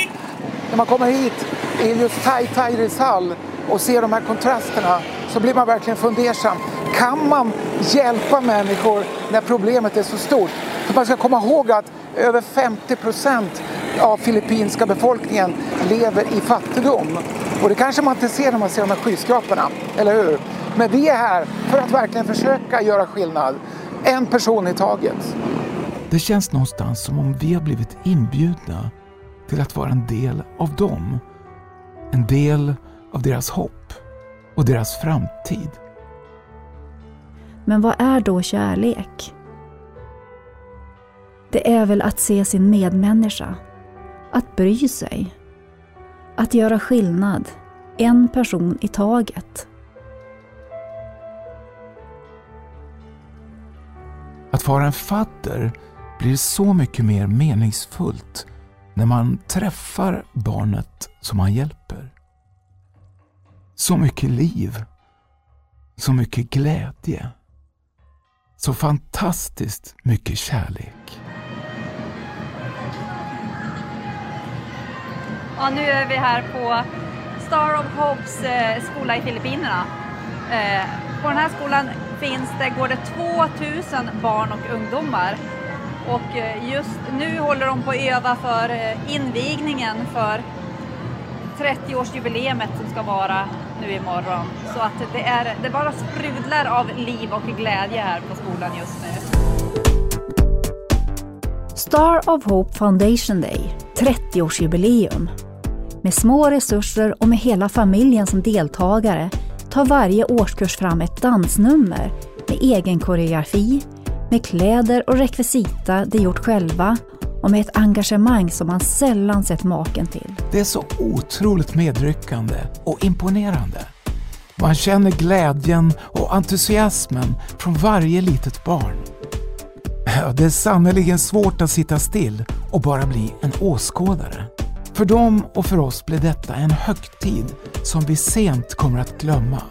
Speaker 6: När man kommer hit i just Tai Tai Rizal och ser de här kontrasterna så blir man verkligen fundersam. Kan man hjälpa människor när problemet är så stort? För man ska komma ihåg att över 50 procent
Speaker 11: av filippinska befolkningen lever i fattigdom. Och det kanske man inte ser när man ser de här skyskraporna, eller hur? Men vi är här för att verkligen försöka göra skillnad. En person i taget.
Speaker 6: Det känns någonstans som om vi har blivit inbjudna till att vara en del av dem. En del av deras hopp och deras framtid.
Speaker 10: Men vad är då kärlek? Det är väl att se sin medmänniska, att bry sig, att göra skillnad, en person i taget.
Speaker 6: Att vara en fadder blir så mycket mer meningsfullt när man träffar barnet som man hjälper. Så mycket liv, så mycket glädje, så fantastiskt mycket kärlek.
Speaker 12: Ja, nu är vi här på Star of Hopes eh, skola i Filippinerna. Eh, på den här skolan finns det, går det 2000 barn och ungdomar. Och eh, just nu håller de på att öva för invigningen för 30-årsjubileet som ska vara nu imorgon. Så att det, är, det bara sprudlar av liv och glädje här på skolan just nu.
Speaker 10: Star of Hope Foundation Day, 30-årsjubileum. Med små resurser och med hela familjen som deltagare tar varje årskurs fram ett dansnummer med egen koreografi, med kläder och rekvisita de gjort själva och med ett engagemang som man sällan sett maken till.
Speaker 6: Det är så otroligt medryckande och imponerande. Man känner glädjen och entusiasmen från varje litet barn. Det är sannerligen svårt att sitta still och bara bli en åskådare. För dem och för oss blir detta en högtid som vi sent kommer att glömma.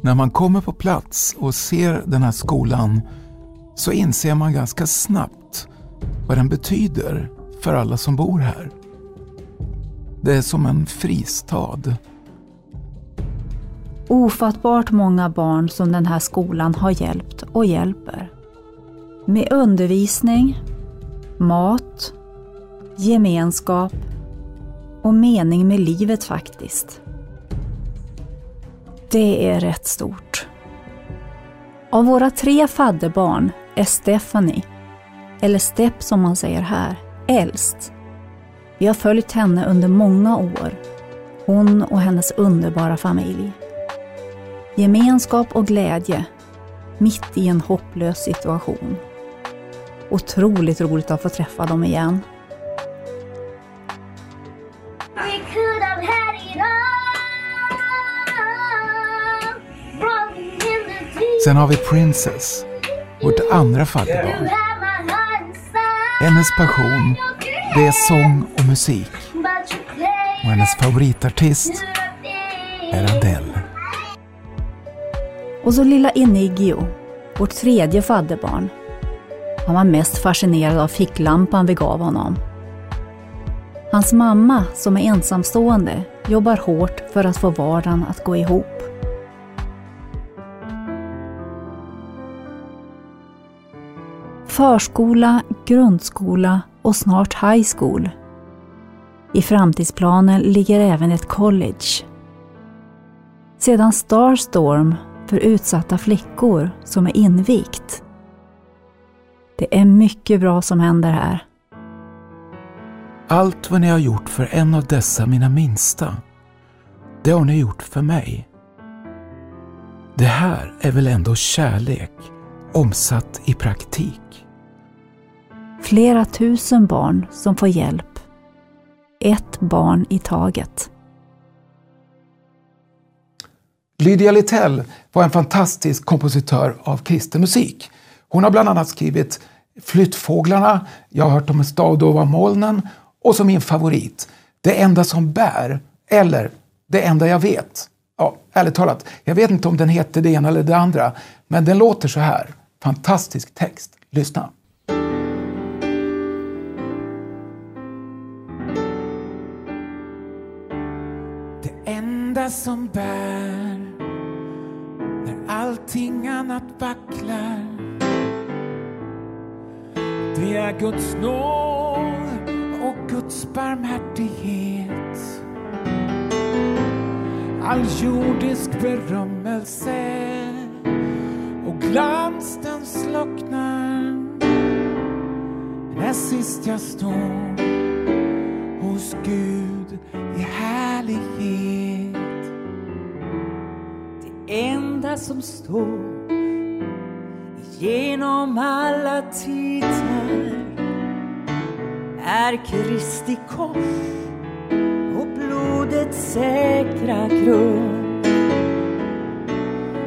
Speaker 6: När man kommer på plats och ser den här skolan så inser man ganska snabbt vad den betyder för alla som bor här. Det är som en fristad.
Speaker 10: Ofattbart många barn som den här skolan har hjälpt och hjälper. Med undervisning, mat, gemenskap och mening med livet faktiskt. Det är rätt stort. Av våra tre fadderbarn är Stephanie, eller Stepp som man säger här, äldst. Vi har följt henne under många år. Hon och hennes underbara familj. Gemenskap och glädje mitt i en hopplös situation. Otroligt roligt att få träffa dem igen.
Speaker 6: Sen har vi Princess, vårt andra fadderbarn. Hennes passion, det är sång och musik. Och hennes favoritartist är Adele.
Speaker 10: Och så lilla Enigio, vårt tredje fadderbarn. Han var mest fascinerad av ficklampan vi gav honom. Hans mamma, som är ensamstående, jobbar hårt för att få vardagen att gå ihop. Förskola, grundskola och snart high school. I framtidsplanen ligger även ett college. Sedan Starstorm för utsatta flickor som är invigt. Det är mycket bra som händer här.
Speaker 6: Allt vad ni har gjort för en av dessa mina minsta, det har ni gjort för mig. Det här är väl ändå kärlek omsatt i praktik?
Speaker 10: Flera tusen barn som får hjälp. Ett barn i taget.
Speaker 11: Lydia Littell var en fantastisk kompositör av kristen musik. Hon har bland annat skrivit Flyttfåglarna, Jag har hört om en stad ovan molnen och som min favorit, Det enda som bär, eller Det enda jag vet. Ja, ärligt talat, jag vet inte om den heter det ena eller det andra, men den låter så här. Fantastisk text. Lyssna.
Speaker 5: Enda som bär när allting annat vacklar Det är Guds nåd och
Speaker 13: Guds barmhärtighet. All jordisk berömmelse och glans den slocknar när sist jag står hos Gud i härlighet.
Speaker 14: Det enda som står genom alla tider är Kristi kors och blodets säkra grund.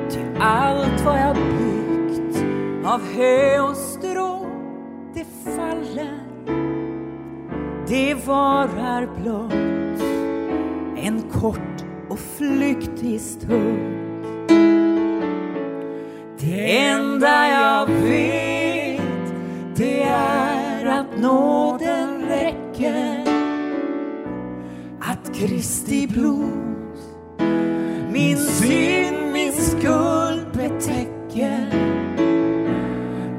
Speaker 14: Ty allt vad jag byggt av hö och strå, det faller. Det varar blott en kort och flyktig stund. Det enda jag vet, det är att nåden räcker. Att Kristi blod min synd, min skuld betäcker.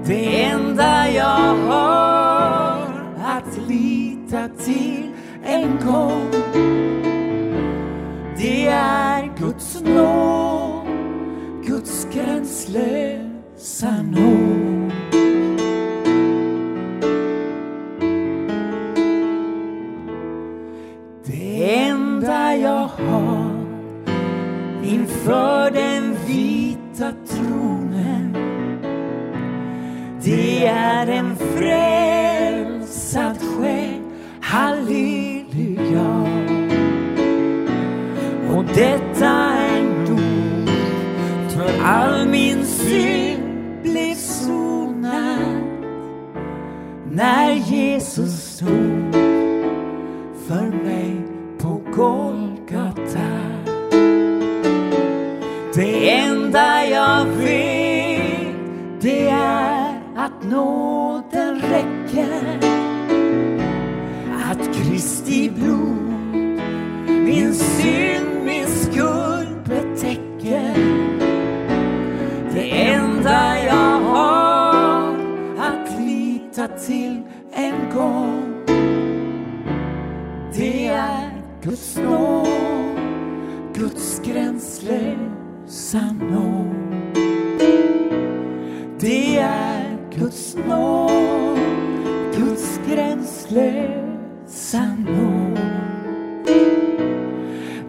Speaker 14: Det enda jag har att lita till en gång det är Guds nåd, gränslösa nåd. Det enda jag har inför den vita tronen det är en fred när Jesus dog för mig på Golgata. Det enda jag vet det är att nåden räcker att Kristi blod min synd, till en gång det är Guds nåd, Guds gränslösa nåd. Det är Guds nåd, Guds gränslösa nåd.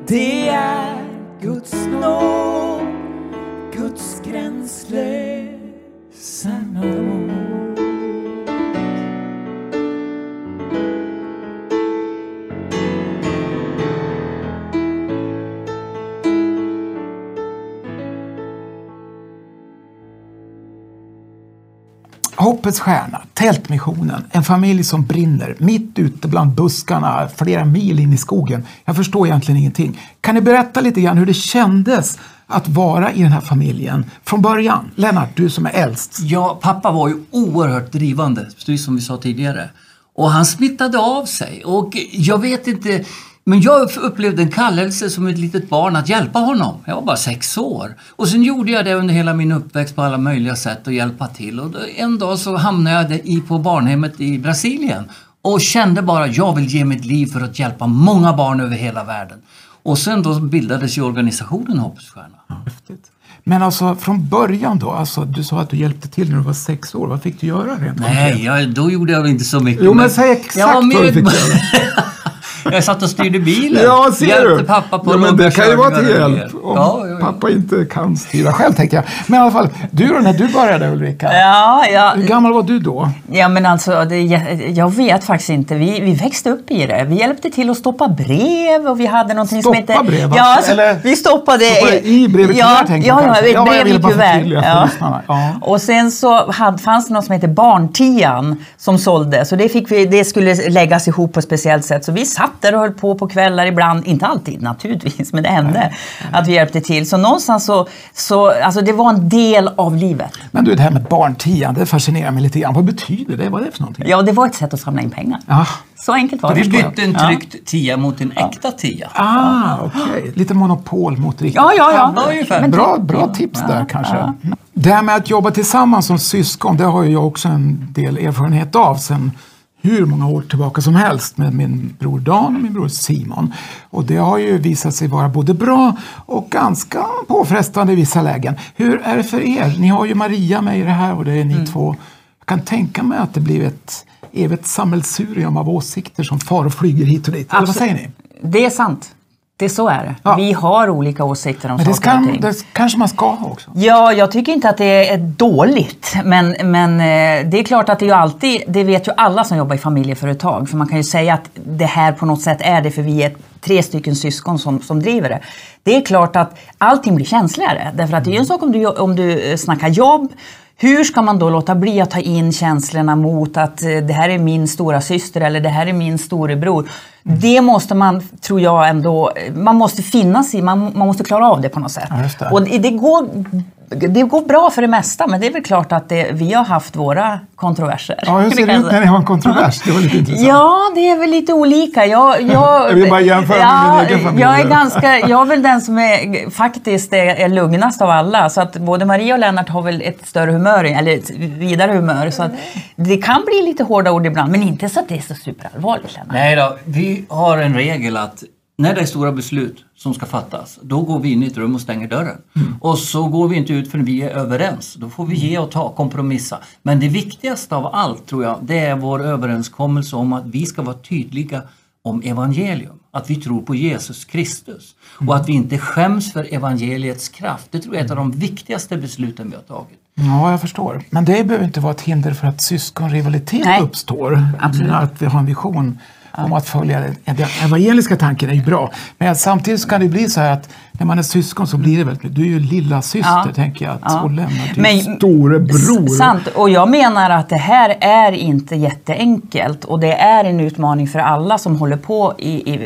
Speaker 14: Det är Guds nåd,
Speaker 6: Hoppets stjärna, Tältmissionen, en familj som brinner mitt ute bland buskarna flera mil in i skogen. Jag förstår egentligen ingenting. Kan ni berätta lite grann hur det kändes att vara i den här familjen från början? Lennart, du som är äldst.
Speaker 4: Ja, pappa var ju oerhört drivande, precis som vi sa tidigare. Och han smittade av sig. Och jag vet inte, men jag upplevde en kallelse som ett litet barn att hjälpa honom. Jag var bara sex år. Och sen gjorde jag det under hela min uppväxt på alla möjliga sätt att hjälpa till. Och en dag så hamnade jag i, på barnhemmet i Brasilien och kände bara jag vill ge mitt liv för att hjälpa många barn över hela världen. Och sen då bildades ju organisationen Hoppets Stjärna.
Speaker 6: Men alltså från början då, alltså, du sa att du hjälpte till när du var sex år. Vad fick du göra rent
Speaker 4: Nej, jag, då gjorde jag inte så mycket.
Speaker 6: Jo, men säg exakt
Speaker 4: Jag var
Speaker 6: vad du
Speaker 4: med-
Speaker 6: fick göra.
Speaker 4: Jag satt och styrde bilen.
Speaker 6: Ja, ser
Speaker 4: Hjälpte
Speaker 6: du.
Speaker 4: pappa på
Speaker 6: ja, men det kan ju vara till hjälp om
Speaker 4: Ja, ja,
Speaker 6: pappa inte kan styra själv, tänker jag. Men i alla fall, du då, när du började Ulrika?
Speaker 7: Ja, ja.
Speaker 6: Hur gammal var du då?
Speaker 7: Ja men alltså, det, jag, jag vet faktiskt inte. Vi, vi växte upp i det. Vi hjälpte till att stoppa brev och vi hade någonting som
Speaker 6: Stoppa
Speaker 7: hette...
Speaker 6: brev,
Speaker 7: Ja,
Speaker 6: alltså,
Speaker 7: alltså,
Speaker 6: eller
Speaker 7: vi stoppade...
Speaker 6: Stoppa i brev i
Speaker 7: ja,
Speaker 6: kuvert, tänker jag
Speaker 7: ja, ja,
Speaker 6: kanske.
Speaker 7: ett
Speaker 6: Ja, jag
Speaker 7: brev i kuvert. Ja.
Speaker 6: Ja.
Speaker 7: Och sen så hade, fanns det något som heter Barntian som sålde. Så det, fick vi, det skulle läggas ihop på ett speciellt sätt. Så vi satt där och höll på på kvällar ibland. Inte alltid naturligtvis, men det hände att vi hjälpte till. Så någonstans så, så alltså det var en del av livet.
Speaker 6: Men du, det här med barntian, det fascinerar mig lite grann. Vad betyder det? Vad är det för någonting?
Speaker 7: Ja, det var ett sätt att samla in pengar.
Speaker 6: Ja.
Speaker 7: Så enkelt var det.
Speaker 4: Vi bytte en
Speaker 7: Ja.
Speaker 4: tryckt tia mot en äkta tia.
Speaker 6: Ah, okej. Lite monopol mot riktigt.
Speaker 7: Ja, ja, ja.
Speaker 4: Ja, ungefär.
Speaker 6: Bra, bra
Speaker 7: ja,
Speaker 6: tips
Speaker 7: ja,
Speaker 6: där kanske.
Speaker 7: ja.
Speaker 6: Det här med att jobba tillsammans som syskon, det har ju jag också en del erfarenhet av sen hur många år tillbaka som helst med min bror Dan och min bror Simon. Och det har ju visat sig vara både bra och ganska påfrestande i vissa lägen. Hur är det för er? Ni har ju Maria med i det här och det är ni två. Jag kan tänka mig att det blir ett evigt sammelsurium av åsikter som far och flyger hit och dit. Eller vad säger ni?
Speaker 7: Det är sant. Det så är det. Vi har olika åsikter om
Speaker 6: Men det,
Speaker 7: saker och
Speaker 6: ska,
Speaker 7: ting.
Speaker 6: det kanske man ska ha också.
Speaker 7: Ja, jag tycker inte att det är dåligt. Men, men eh, det är klart att det är ju alltid, det vet ju alla som jobbar i familjeföretag. För man kan ju säga att det här på något sätt är det för vi är tre stycken syskon som, som driver det. Det är klart att allting blir känsligare. Därför att det är ju en sak om du, om du eh, snackar jobb. Hur ska man då låta bli att ta in känslorna mot att eh, det här är min stora syster eller det här är min storebror? Det måste man, tror jag ändå, man måste finnas i, man, man måste klara av det på något sätt.
Speaker 6: Ja, det.
Speaker 7: Och det, går, det går bra för det mesta, men det är väl klart att det, vi har haft våra kontroverser.
Speaker 6: Ja, hur ser det ut när ni har en kontrovers? Det var lite intressant.
Speaker 7: Ja, det är väl lite olika. Jag, jag,
Speaker 6: Jag vill bara jämföra med min egen familj.
Speaker 7: Jag är, ganska, jag är väl den som är, faktiskt är, är lugnast av alla. Så att både Maria och Lennart har väl ett större humör, eller ett vidare humör. Så att det kan bli lite hårda ord ibland, men inte så att det är så superallvarligt Lennart.
Speaker 4: Nej då, vi har en regel att när det är stora beslut som ska fattas, då går vi in i ett rum och stänger dörren. Och så går vi inte ut förrän vi är överens. Då får vi ge och ta, kompromissa. Men det viktigaste av allt tror jag, det är vår överenskommelse om att vi ska vara tydliga om evangelium. Att vi tror på Jesus Kristus. Och att vi inte skäms för evangeliets kraft. Det tror jag är ett av de viktigaste besluten vi har tagit.
Speaker 6: Ja, jag förstår. Men det behöver inte vara ett hinder för att syskonrivalitet
Speaker 7: Nej,
Speaker 6: uppstår.
Speaker 7: absolut.
Speaker 6: Att vi har en vision om att följa den evangeliska tanken är ju bra. Men samtidigt kan det bli så här att när man är syskon så blir det väldigt Du är ju lilla syster
Speaker 7: Ja.
Speaker 6: tänker jag.
Speaker 7: Ja.
Speaker 6: Och lämnar till
Speaker 7: Men-
Speaker 6: storebror.
Speaker 7: Sant, och jag menar att det här är inte jätteenkelt och det är en utmaning för alla som håller på i, i,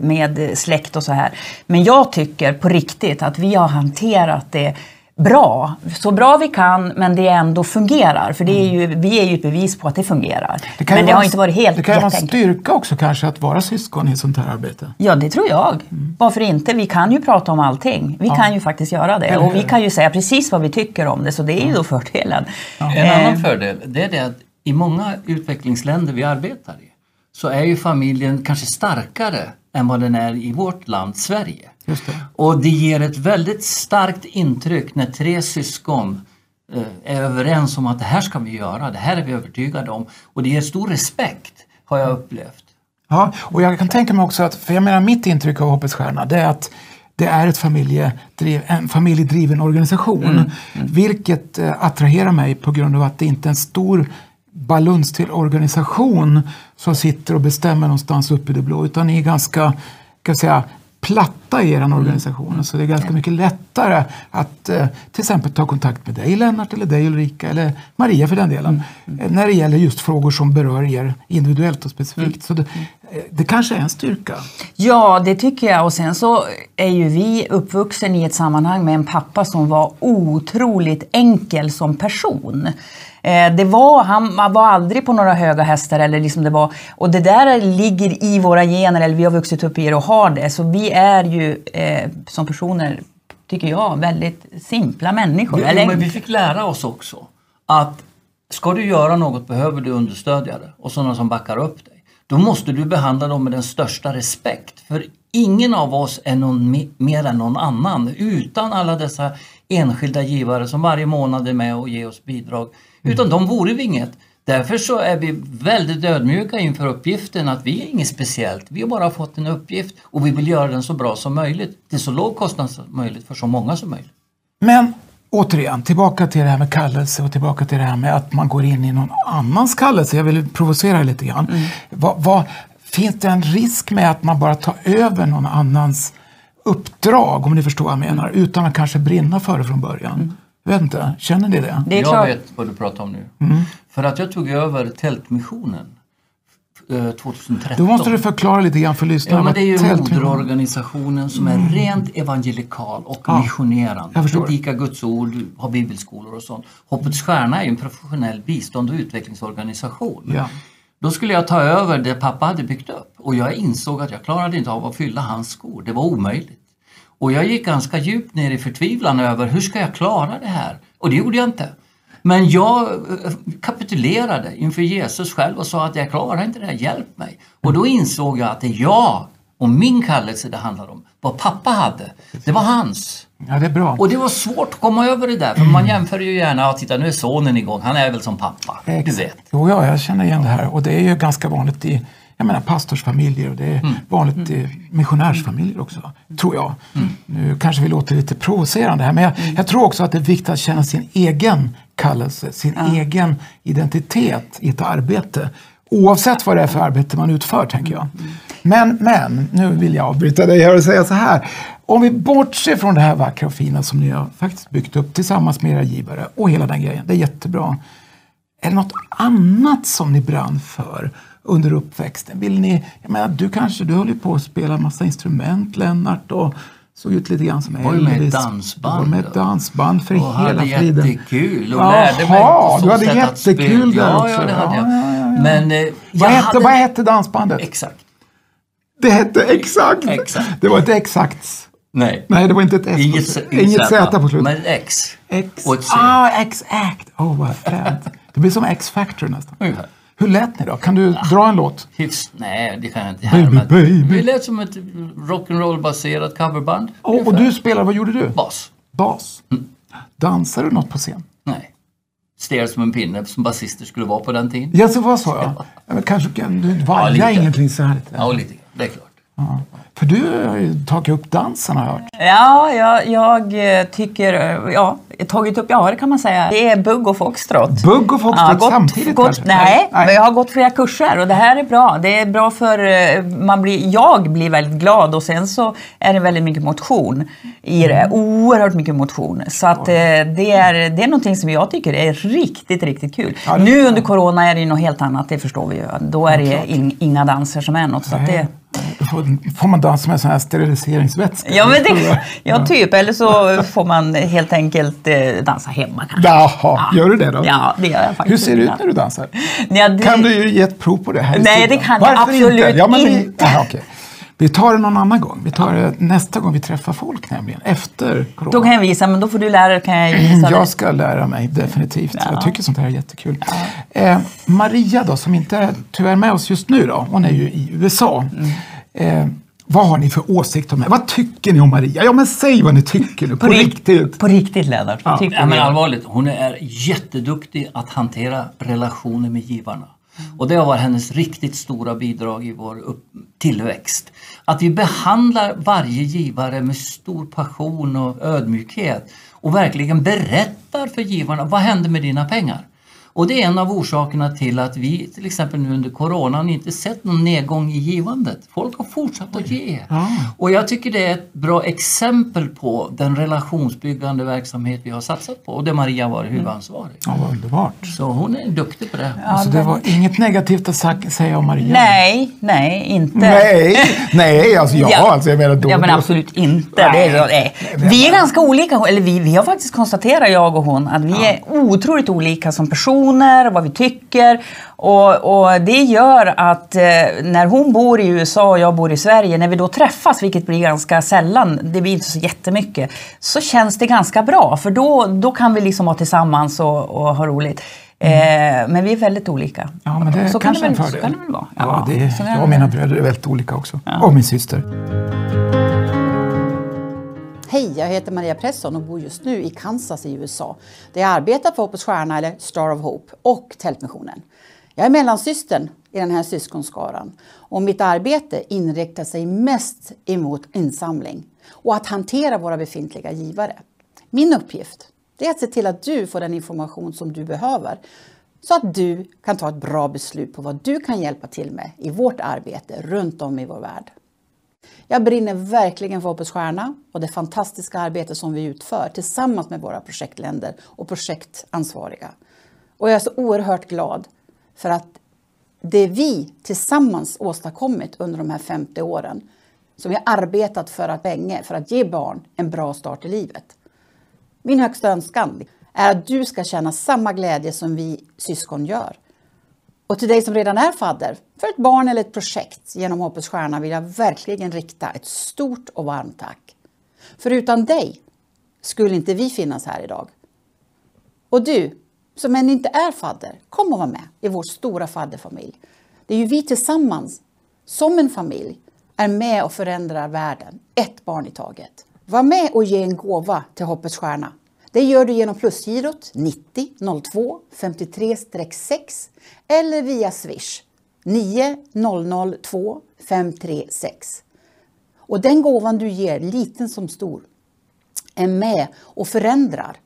Speaker 7: med släkt och så här. Men jag tycker på riktigt att vi har hanterat det bra, så bra vi kan men det ändå fungerar. För det är ju, vi är ju ett bevis på att det fungerar.
Speaker 6: Det kan
Speaker 7: men det
Speaker 6: vara
Speaker 7: har inte varit helt
Speaker 6: Det kan ju vara en styrka också kanske att vara syskon i ett sånt här arbete.
Speaker 7: Ja, det tror jag. Varför inte? Vi kan ju prata om allting. Vi
Speaker 6: Ja.
Speaker 7: kan ju faktiskt göra det. Och vi kan ju säga precis vad vi tycker om det, så det är ju då fördelen.
Speaker 4: En
Speaker 7: Eh,
Speaker 4: annan fördel det är det att i många utvecklingsländer vi arbetar i så är ju familjen kanske starkare än vad den är i vårt land, Sverige.
Speaker 6: Det.
Speaker 4: Och det ger ett väldigt starkt intryck när tre syskon eh, är överens om att det här ska vi göra, det här är vi övertygade om. Och det ger stor respekt, har jag upplevt.
Speaker 6: Ja, och jag kan tänka mig också att, för jag menar mitt intryck av Hoppets Stjärna, det är att det är ett familjedriv, en familjedriven organisation. Vilket eh, attraherar mig på grund av att det inte är en stor baluns till organisation som sitter och bestämmer någonstans uppe i det blå. Utan är ganska, kan säga, platta i er organisation. Så det är ganska mycket lättare att eh, till exempel ta kontakt med dig Lennart eller dig Ulrika eller Maria för den delen. eh, När det gäller just frågor som berör er individuellt och specifikt. Så det, eh, det kanske är en styrka.
Speaker 7: Ja, det tycker jag. Och sen så är ju vi uppvuxen i ett sammanhang med en pappa som var otroligt enkel som person. Eh, Det var, han man var aldrig på några höga hästar. Eller liksom det var, och det där ligger i våra gener, eller vi har vuxit upp i det och har det. Så vi är ju eh, som personer, tycker jag, väldigt simpla människor.
Speaker 4: Jo,
Speaker 7: eller,
Speaker 4: men vi fick lära oss också att ska du göra något behöver du understödjare och sådana som backar upp dig. Då måste du behandla dem med den största respekt. För ingen av oss är någon me- mer än någon annan utan alla dessa enskilda givare som varje månad är med och ger oss bidrag. Utan de vore vi inget. Därför så är vi väldigt ödmjuka inför uppgiften att vi är inget speciellt. Vi har bara fått en uppgift och vi vill göra den så bra som möjligt till så låg kostnad som möjligt för så många som möjligt.
Speaker 6: Men återigen, tillbaka till det här med kallelse och tillbaka till det här med att man går in i någon annans kallelse. Jag vill provocera lite grann. Vad, vad, finns det en risk med att man bara tar över någon annans uppdrag, om ni förstår vad jag menar, utan att kanske brinna för det från början? Vet inte, känner ni det?
Speaker 7: det är
Speaker 4: jag vet vad du pratar om nu.
Speaker 6: Mm.
Speaker 4: För att jag tog över Tältmissionen 2013.
Speaker 6: Då måste du förklara lite grann för lyssnarna.
Speaker 4: Ja, men det är ju moderorganisationen som är rent evangelikal och
Speaker 6: Ja,
Speaker 4: missionerande. Predikar Guds ord, har bibelskolor och sånt. Hoppets Stjärna är ju en professionell bistånd och utvecklingsorganisation.
Speaker 6: Ja.
Speaker 4: Då skulle jag ta över det pappa hade byggt upp och jag insåg att jag klarade inte av att fylla hans skor. Det var omöjligt. Och jag gick ganska djupt ner i förtvivlan över hur ska jag klara det här? Och det gjorde jag inte. Men jag eh, kapitulerade inför Jesus själv och sa att jag klarar inte det här, hjälp mig. Och då insåg jag att det är jag och min kallelse det handlar om. Vad pappa hade, det var hans.
Speaker 6: Ja, det är bra.
Speaker 4: Och det var svårt att komma över det där för man jämför ju gärna, ja, titta nu är sonen igång, han är väl som pappa. Du vet.
Speaker 6: Jo, ja, jag känner igen det här och det är ju ganska vanligt i jag menar, pastorsfamiljer och det är vanligt i missionärsfamiljer också, tror jag. Nu kanske vi låter lite provocerande här men jag, jag tror också att det är viktigt att känna sin egen kallelse, sin egen identitet i ett arbete. Oavsett vad det är för arbete man utför, tänker jag. Men, men, nu vill jag avbryta dig här och säga så här. Om vi bortser från det här vackra och fina som ni har faktiskt byggt upp tillsammans med era givare och hela den grejen, det är jättebra. Är det något annat som ni brann för under uppväxten? Vill ni, jag menar, du kanske, du höll ju på att spela en massa instrument Lennart och såg ut lite grann som
Speaker 4: Jag var ju med i
Speaker 6: Elvis.
Speaker 4: dansband,
Speaker 6: var med ett dansband för
Speaker 4: Och
Speaker 6: hela
Speaker 4: hade
Speaker 6: friden.
Speaker 4: jättekul och
Speaker 6: Jaha,
Speaker 4: lärde mig på
Speaker 6: du hade jättekul där
Speaker 4: ja,
Speaker 6: också.
Speaker 4: Ja, det hade jag.
Speaker 6: Ja, ja, ja, ja.
Speaker 4: Men eh,
Speaker 6: Vad hette,
Speaker 4: hade...
Speaker 6: vad hette dansbandet?
Speaker 4: Exakt.
Speaker 6: Det hette exakt.
Speaker 4: Exakt.
Speaker 6: Det var ett exakt.
Speaker 4: Nej.
Speaker 6: Nej, det var inte ett S.
Speaker 4: Inget, Z-
Speaker 6: inget Z på slutet.
Speaker 4: Men X.
Speaker 6: X.
Speaker 4: Och ett C.
Speaker 6: Ah, X-Act. Åh, vad fränt. Det blir som X-Factor nästan.
Speaker 4: Ungefär.
Speaker 6: Hur lät ni då? Kan du dra en låt?
Speaker 4: Hyfs, nej, det kan jag inte
Speaker 6: Baby,
Speaker 4: härma.
Speaker 6: baby.
Speaker 4: Vi lät som ett rock'n'roll baserat coverband.
Speaker 6: Och, och du spelar, vad gjorde du?
Speaker 4: Bas.
Speaker 6: Bas. Dansar du något på scen?
Speaker 4: Nej. Stel som en pinne som basister skulle vara på den tiden.
Speaker 6: Ja, så vad sa jag? Ja, men kanske kan du vaja
Speaker 4: lite.
Speaker 6: ingenting så här?
Speaker 4: Ja, lite. Det är klart.
Speaker 6: Ja. För du har ju tagit upp dansen har jag hört.
Speaker 7: Ja, jag, jag eh, tycker, eh, ja, tagit upp, ja det kan man säga. Det är bugg och foxtrot.
Speaker 6: Bugg och foxtrot
Speaker 7: gått-
Speaker 6: samtidigt
Speaker 7: gått,
Speaker 6: kanske?
Speaker 7: Nej,
Speaker 6: Nej.
Speaker 7: men jag har gått flera kurser och det här är bra. Det är bra för, eh, man blir, jag blir väldigt glad och sen så är det väldigt mycket motion i det.
Speaker 6: Mm.
Speaker 7: Oerhört mycket motion. Så att det är, det är någonting som jag tycker är riktigt, riktigt kul.
Speaker 6: Ja,
Speaker 7: nu under corona är det ju något helt annat, det förstår vi ju. Då är
Speaker 6: Ja,
Speaker 7: det in, inga danser som är något. Så det,
Speaker 6: får, man dansa med sån här steriliseringsvätska?
Speaker 7: Ja, men det, ja, typ. Eller så får man helt enkelt eh, dansa hemma kanske.
Speaker 6: Jaha, gör du det då?
Speaker 7: Ja, det gör jag faktiskt.
Speaker 6: Hur ser det ut när du dansar?
Speaker 7: Ja, det-
Speaker 6: Kan du ge ett prov på det här
Speaker 7: Nej, det kan jag absolut
Speaker 6: inte. Ja, men vi,
Speaker 7: inte.
Speaker 6: Aha, okej. Vi tar det någon annan gång. Vi tar det nästa gång vi träffar folk nämligen, efter corona.
Speaker 7: Då kan jag visa, men då får du lära dig, kan jag visa.
Speaker 6: Jag ska lära mig definitivt.
Speaker 7: Ja.
Speaker 6: Jag tycker sånt här är jättekul. Eh, Maria då, som inte är tyvärr med oss just nu då. Hon är ju i USA.
Speaker 7: Mm.
Speaker 6: Eh, vad har ni för åsikt om henne? Vad tycker ni om Maria? Ja men säg vad ni tycker nu, på,
Speaker 7: På rikt-
Speaker 6: riktigt.
Speaker 7: På riktigt Lennart.
Speaker 6: Ja.
Speaker 4: Ja, men allvarligt, hon är jätteduktig att hantera relationer med givarna. Och det har varit hennes riktigt stora bidrag i vår upp- tillväxt. Att vi behandlar varje givare med stor passion och ödmjukhet och verkligen berättar för givarna vad hände med dina pengar. Och det är en av orsakerna till att vi till exempel nu under coronan inte sett någon nedgång i givandet. Folk har fortsatt att ge. Och jag tycker det är ett bra exempel på den relationsbyggande verksamhet vi har satsat på och där Maria var huvudansvarig.
Speaker 6: Ja, vad underbart.
Speaker 4: Så hon är duktig på det.
Speaker 6: Alltså, det var inget negativt att säga om Maria?
Speaker 7: Nej, nej, inte.
Speaker 6: Nej, nej alltså ja, alltså jag menar då.
Speaker 7: ja men absolut inte. Det är, nej. Vi är ganska olika, eller vi, vi har faktiskt konstaterat, jag och hon, att vi är otroligt olika som personer, vad vi tycker. Och, och det gör att eh, när hon bor i USA och jag bor i Sverige, när vi då träffas, vilket blir ganska sällan, det blir inte så jättemycket, så känns det ganska bra. För då, då kan vi liksom vara tillsammans och, och ha roligt. Eh, men vi är väldigt olika.
Speaker 6: Ja, men det
Speaker 7: så
Speaker 6: är kanske
Speaker 7: kan
Speaker 6: en
Speaker 7: det väl,
Speaker 6: fördel.
Speaker 7: Så kan det väl vara.
Speaker 6: Ja, det
Speaker 7: så
Speaker 6: är,
Speaker 7: är
Speaker 6: jag
Speaker 7: det.
Speaker 6: och mina bröder är väldigt olika också. Och min syster.
Speaker 15: Hej, jag heter Maria Presson och bor just nu i Kansas i USA. Där jag arbetar för Hoppets Stjärna, eller Star of Hope, och Tältmissionen. Jag är mellansystern i den här syskonskaran och mitt arbete inriktar sig mest emot insamling och att hantera våra befintliga givare. Min uppgift är att se till att du får den information som du behöver så att du kan ta ett bra beslut på vad du kan hjälpa till med i vårt arbete runt om i vår värld. Jag brinner verkligen för Hoppets Stjärna och det fantastiska arbete som vi utför tillsammans med våra projektländer och projektansvariga. Och jag är så oerhört glad för att det vi tillsammans åstadkommit under de här 50 åren som vi har arbetat för att länge för att ge barn en bra start i livet. Min högsta önskan är att du ska känna samma glädje som vi syskon gör. Och till dig som redan är fadder för ett barn eller ett projekt genom Hoppets Stjärna vill jag verkligen rikta ett stort och varmt tack. För utan dig skulle inte vi finnas här idag. Och du som ännu inte är fadder, kom och var med i vår stora fadderfamilj. Det är ju vi tillsammans, som en familj, är med och förändrar världen, ett barn i taget. Var med och ge en gåva till Hoppets Stjärna. Det gör du genom plusgirot 90 02 53-6 eller via swish 9 002 536. Och den gåvan du ger, liten som stor, är med och förändrar.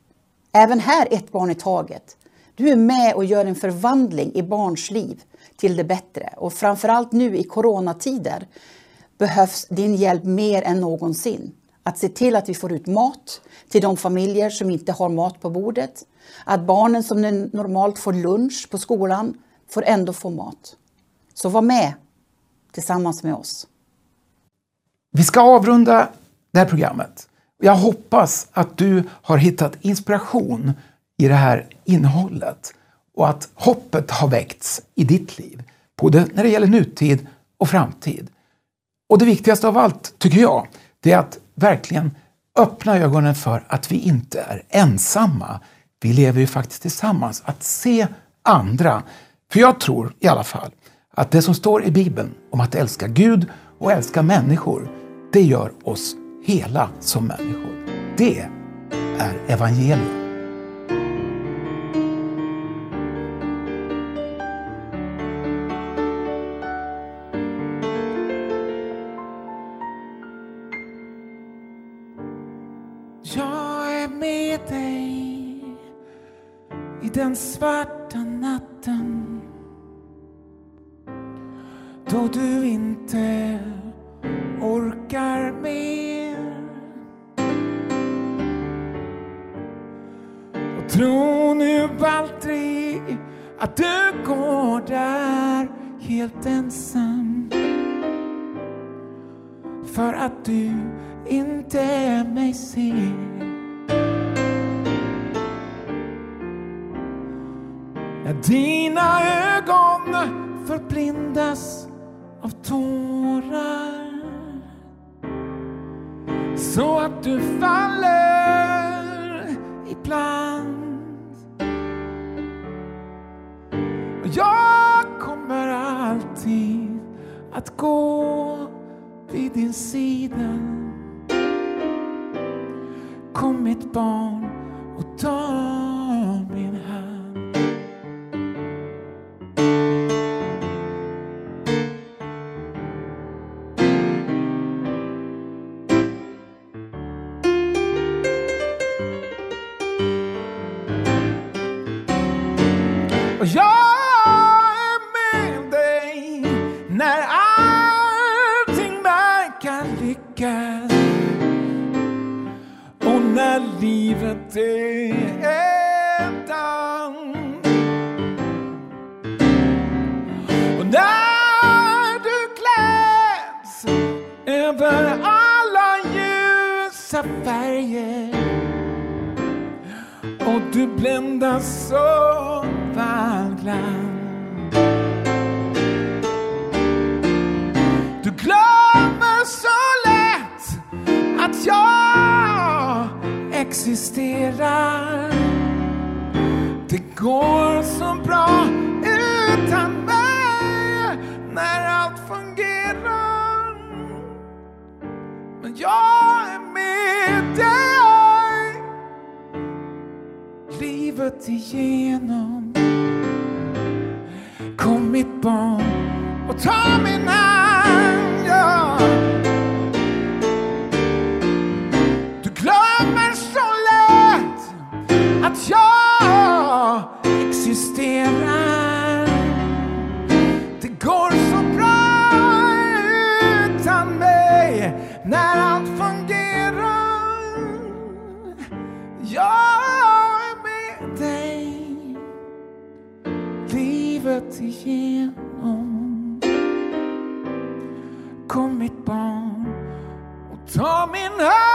Speaker 15: Även här ett barn i taget. Du är med och gör en förvandling i barns liv till det bättre. Och framförallt nu i coronatider behövs din hjälp mer än någonsin. Att se till att vi får ut mat till de familjer som inte har mat på bordet. Att barnen som normalt får lunch på skolan får ändå få mat. Så var med tillsammans med oss.
Speaker 6: Vi ska avrunda det här programmet. Jag hoppas att du har hittat inspiration i det här innehållet och att hoppet har väckts i ditt liv, både när det gäller nutid och framtid. Och det viktigaste av allt, tycker jag, det är att verkligen öppna ögonen för att vi inte är ensamma. Vi lever ju faktiskt tillsammans. Att se andra. För jag tror i alla fall att det som står i Bibeln om att älska Gud och älska människor, det gör oss hela som människor. Det är evangelium.
Speaker 5: I den svarta natten då du inte orkar mer. Och tro nu aldrig att du går där helt ensam. För att du inte mig ser. Dina ögon förblindas av tårar så att du faller ibland. Och jag kommer alltid att gå vid din sida. Kom mitt barn existerar. Det går så bra utan mig när allt fungerar. Men jag är med dig livet igenom. Kom mitt barn och ta min hand. Existerar. Det går så bra utan mig när allt fungerar. Jag är med dig livet igenom. Kom mitt barn och ta min hand.